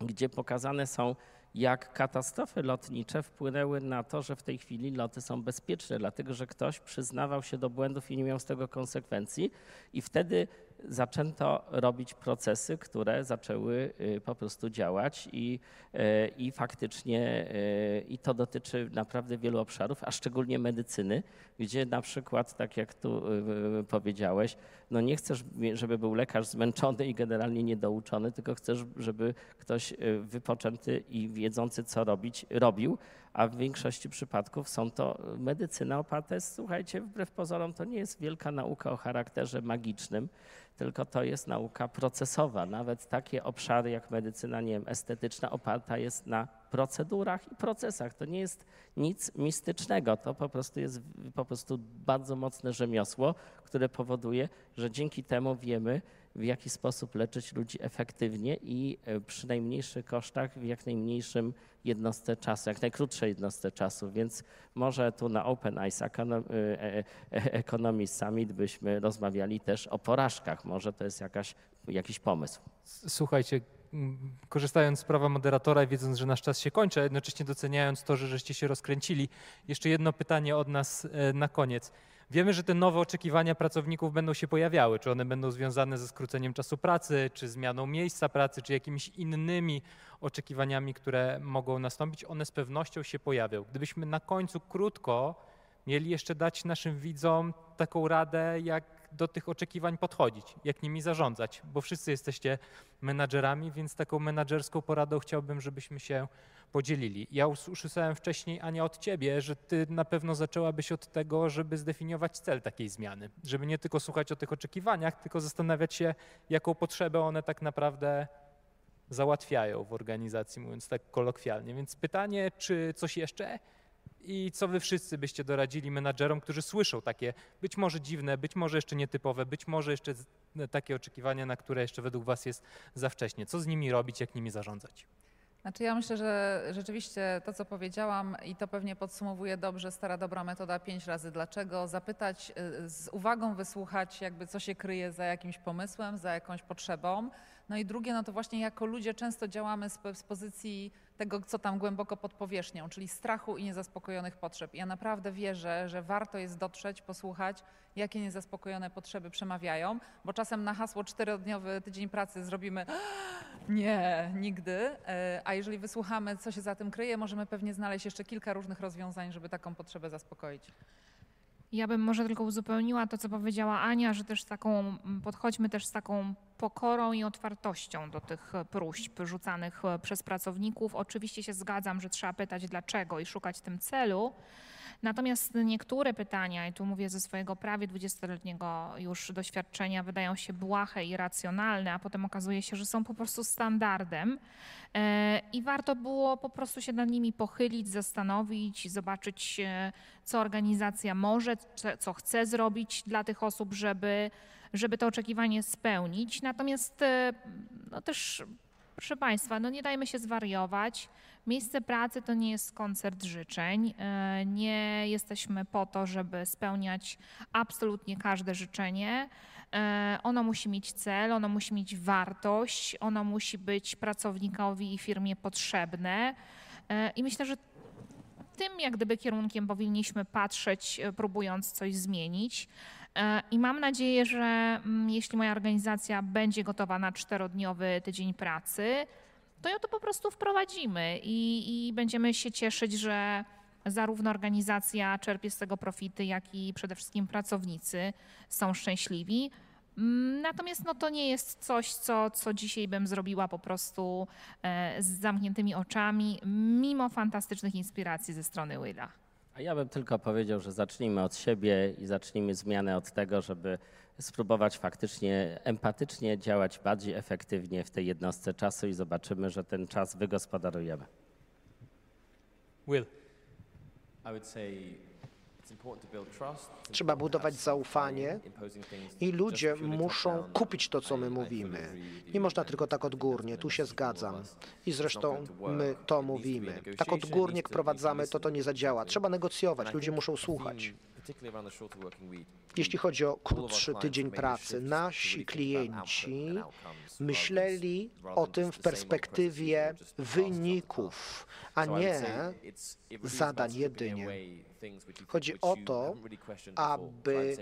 gdzie pokazane są jak katastrofy lotnicze wpłynęły na to, że w tej chwili loty są bezpieczne, dlatego że ktoś przyznawał się do błędów i nie miał z tego konsekwencji i wtedy zaczęto robić procesy, które zaczęły y, po prostu działać i, y, i faktycznie y, i to dotyczy naprawdę wielu obszarów, a szczególnie medycyny, gdzie na przykład, tak jak tu powiedziałeś, no nie chcesz, żeby był lekarz zmęczony i generalnie niedouczony, tylko chcesz, żeby ktoś wypoczęty i wiedzący, co robić, robił, a w większości przypadków są to medycyna oparta jest, słuchajcie, wbrew pozorom, to nie jest wielka nauka o charakterze magicznym, tylko to jest nauka procesowa. Nawet takie obszary jak medycyna, nie wiem, estetyczna oparta jest na procedurach i procesach. To nie jest nic mistycznego, to po prostu jest po prostu bardzo mocne rzemiosło, które powoduje, że dzięki temu wiemy, w jaki sposób leczyć ludzi efektywnie i przy najmniejszych kosztach, w jak najmniejszym jednostce czasu, jak najkrótszej jednostce czasu, więc może tu na Open Eyes e, e, Economy Summit byśmy rozmawiali też o porażkach. Może to jest jakaś, jakiś pomysł. Słuchajcie, korzystając z prawa moderatora i wiedząc, że nasz czas się kończy, a jednocześnie doceniając to, że żeście się rozkręcili, jeszcze jedno pytanie od nas na koniec. Wiemy, że te nowe oczekiwania pracowników będą się pojawiały. Czy one będą związane ze skróceniem czasu pracy, czy zmianą miejsca pracy, czy jakimiś innymi oczekiwaniami, które mogą nastąpić, one z pewnością się pojawią. Gdybyśmy na końcu krótko mieli jeszcze dać naszym widzom taką radę, jak do tych oczekiwań podchodzić, jak nimi zarządzać, bo wszyscy jesteście menadżerami, więc taką menadżerską poradą chciałbym, żebyśmy się podzielili. Ja usłyszałem wcześniej, Ania, od ciebie, że ty na pewno zaczęłabyś od tego, żeby zdefiniować cel takiej zmiany, żeby nie tylko słuchać o tych oczekiwaniach, tylko zastanawiać się, jaką potrzebę one tak naprawdę załatwiają w organizacji, mówiąc tak kolokwialnie. Więc pytanie, czy coś jeszcze? I co wy wszyscy byście doradzili menadżerom, którzy słyszą takie być może dziwne, być może jeszcze nietypowe, być może jeszcze takie oczekiwania, na które jeszcze według was jest za wcześnie? Co z nimi robić, jak nimi zarządzać? Znaczy ja myślę, że rzeczywiście to, co powiedziałam i to pewnie podsumowuje dobrze stara dobra metoda pięć razy dlaczego, zapytać, y, z uwagą wysłuchać jakby co się kryje za jakimś pomysłem, za jakąś potrzebą. No i drugie, no to właśnie jako ludzie często działamy z, z pozycji tego, co tam głęboko pod powierzchnią, czyli strachu i niezaspokojonych potrzeb. Ja naprawdę wierzę, że warto jest dotrzeć, posłuchać, jakie niezaspokojone potrzeby przemawiają, bo czasem na hasło czterodniowy tydzień pracy zrobimy nie, nigdy, e, a jeżeli wysłuchamy, co się za tym kryje, możemy pewnie znaleźć jeszcze kilka różnych rozwiązań, żeby taką potrzebę zaspokoić. Ja bym może tylko uzupełniła to, co powiedziała Ania, że też taką, podchodźmy też z taką pokorą i otwartością do tych próśb rzucanych e, przez pracowników. Oczywiście się zgadzam, że trzeba pytać dlaczego i szukać tym celu. Natomiast niektóre pytania, i tu mówię ze swojego prawie 20-letniego już doświadczenia, wydają się błahe i racjonalne, a potem okazuje się, że są po prostu standardem. E, I warto było po prostu się nad nimi pochylić, zastanowić, zobaczyć, e, co organizacja może, co chce zrobić dla tych osób, żeby, żeby to oczekiwanie spełnić. Natomiast e, no też, proszę Państwa, no nie dajmy się zwariować. Miejsce pracy to nie jest koncert życzeń. E, nie jesteśmy po to, żeby spełniać absolutnie każde życzenie. E, ono musi mieć cel, ono musi mieć wartość, ono musi być pracownikowi i firmie potrzebne. E, I myślę, że tym jak gdyby kierunkiem powinniśmy patrzeć, próbując coś zmienić. I mam nadzieję, że mm, jeśli moja organizacja będzie gotowa na czterodniowy tydzień pracy, to ją to po prostu wprowadzimy i, i będziemy się cieszyć, że zarówno organizacja czerpie z tego profity, jak i przede wszystkim pracownicy są szczęśliwi. Mm, natomiast no, to nie jest coś, co, co dzisiaj bym zrobiła po prostu e, z zamkniętymi oczami, mimo fantastycznych inspiracji ze strony Willa. Ja bym tylko powiedział, że zacznijmy od siebie i zacznijmy zmianę od tego, żeby spróbować faktycznie empatycznie działać bardziej efektywnie w tej jednostce czasu i zobaczymy, że ten czas wygospodarujemy. Will. I would say Trzeba budować zaufanie i ludzie muszą kupić to, co my mówimy. Nie można tylko tak odgórnie, tu się zgadzam. I zresztą my to mówimy. Tak odgórnie wprowadzamy, to to nie zadziała. Trzeba negocjować, ludzie muszą słuchać. Jeśli chodzi o krótszy tydzień pracy, nasi klienci myśleli o tym w perspektywie wyników, a nie zadań jedynie. Chodzi o to, aby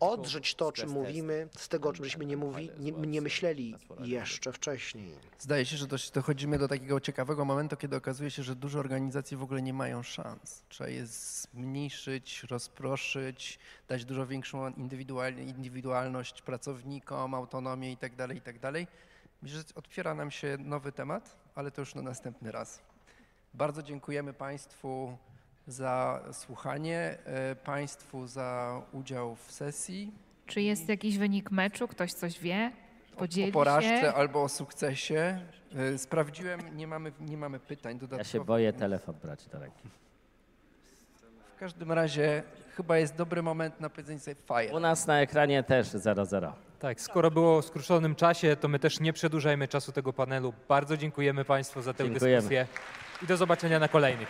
odżyć to, o czym mówimy, z tego, o czym żeśmy nie, mówi, nie, nie myśleli jeszcze wcześniej. Zdaje się, że dochodzimy do takiego ciekawego momentu, kiedy okazuje się, że duże organizacje w ogóle nie mają szans. Trzeba je zmniejszyć, rozproszyć, dać dużo większą indywidualność pracownikom, autonomię itd., tak itd. Tak Myślę, że otwiera nam się nowy temat, ale to już na następny raz. Bardzo dziękujemy Państwu za słuchanie, e, Państwu za udział w sesji. Czy jest jakiś wynik meczu? Ktoś coś wie? Podzieli o porażce się? albo o sukcesie. E, sprawdziłem, nie mamy, nie mamy pytań dodatkowych. Ja się boję telefon brać do ręki. W każdym razie chyba jest dobry moment na powiedzenie sobie fire. U nas na ekranie też 00. Tak, skoro było w skróconym czasie, to my też nie przedłużajmy czasu tego panelu. Bardzo dziękujemy Państwu za tę Dziękujemy. dyskusję i do zobaczenia na kolejnych.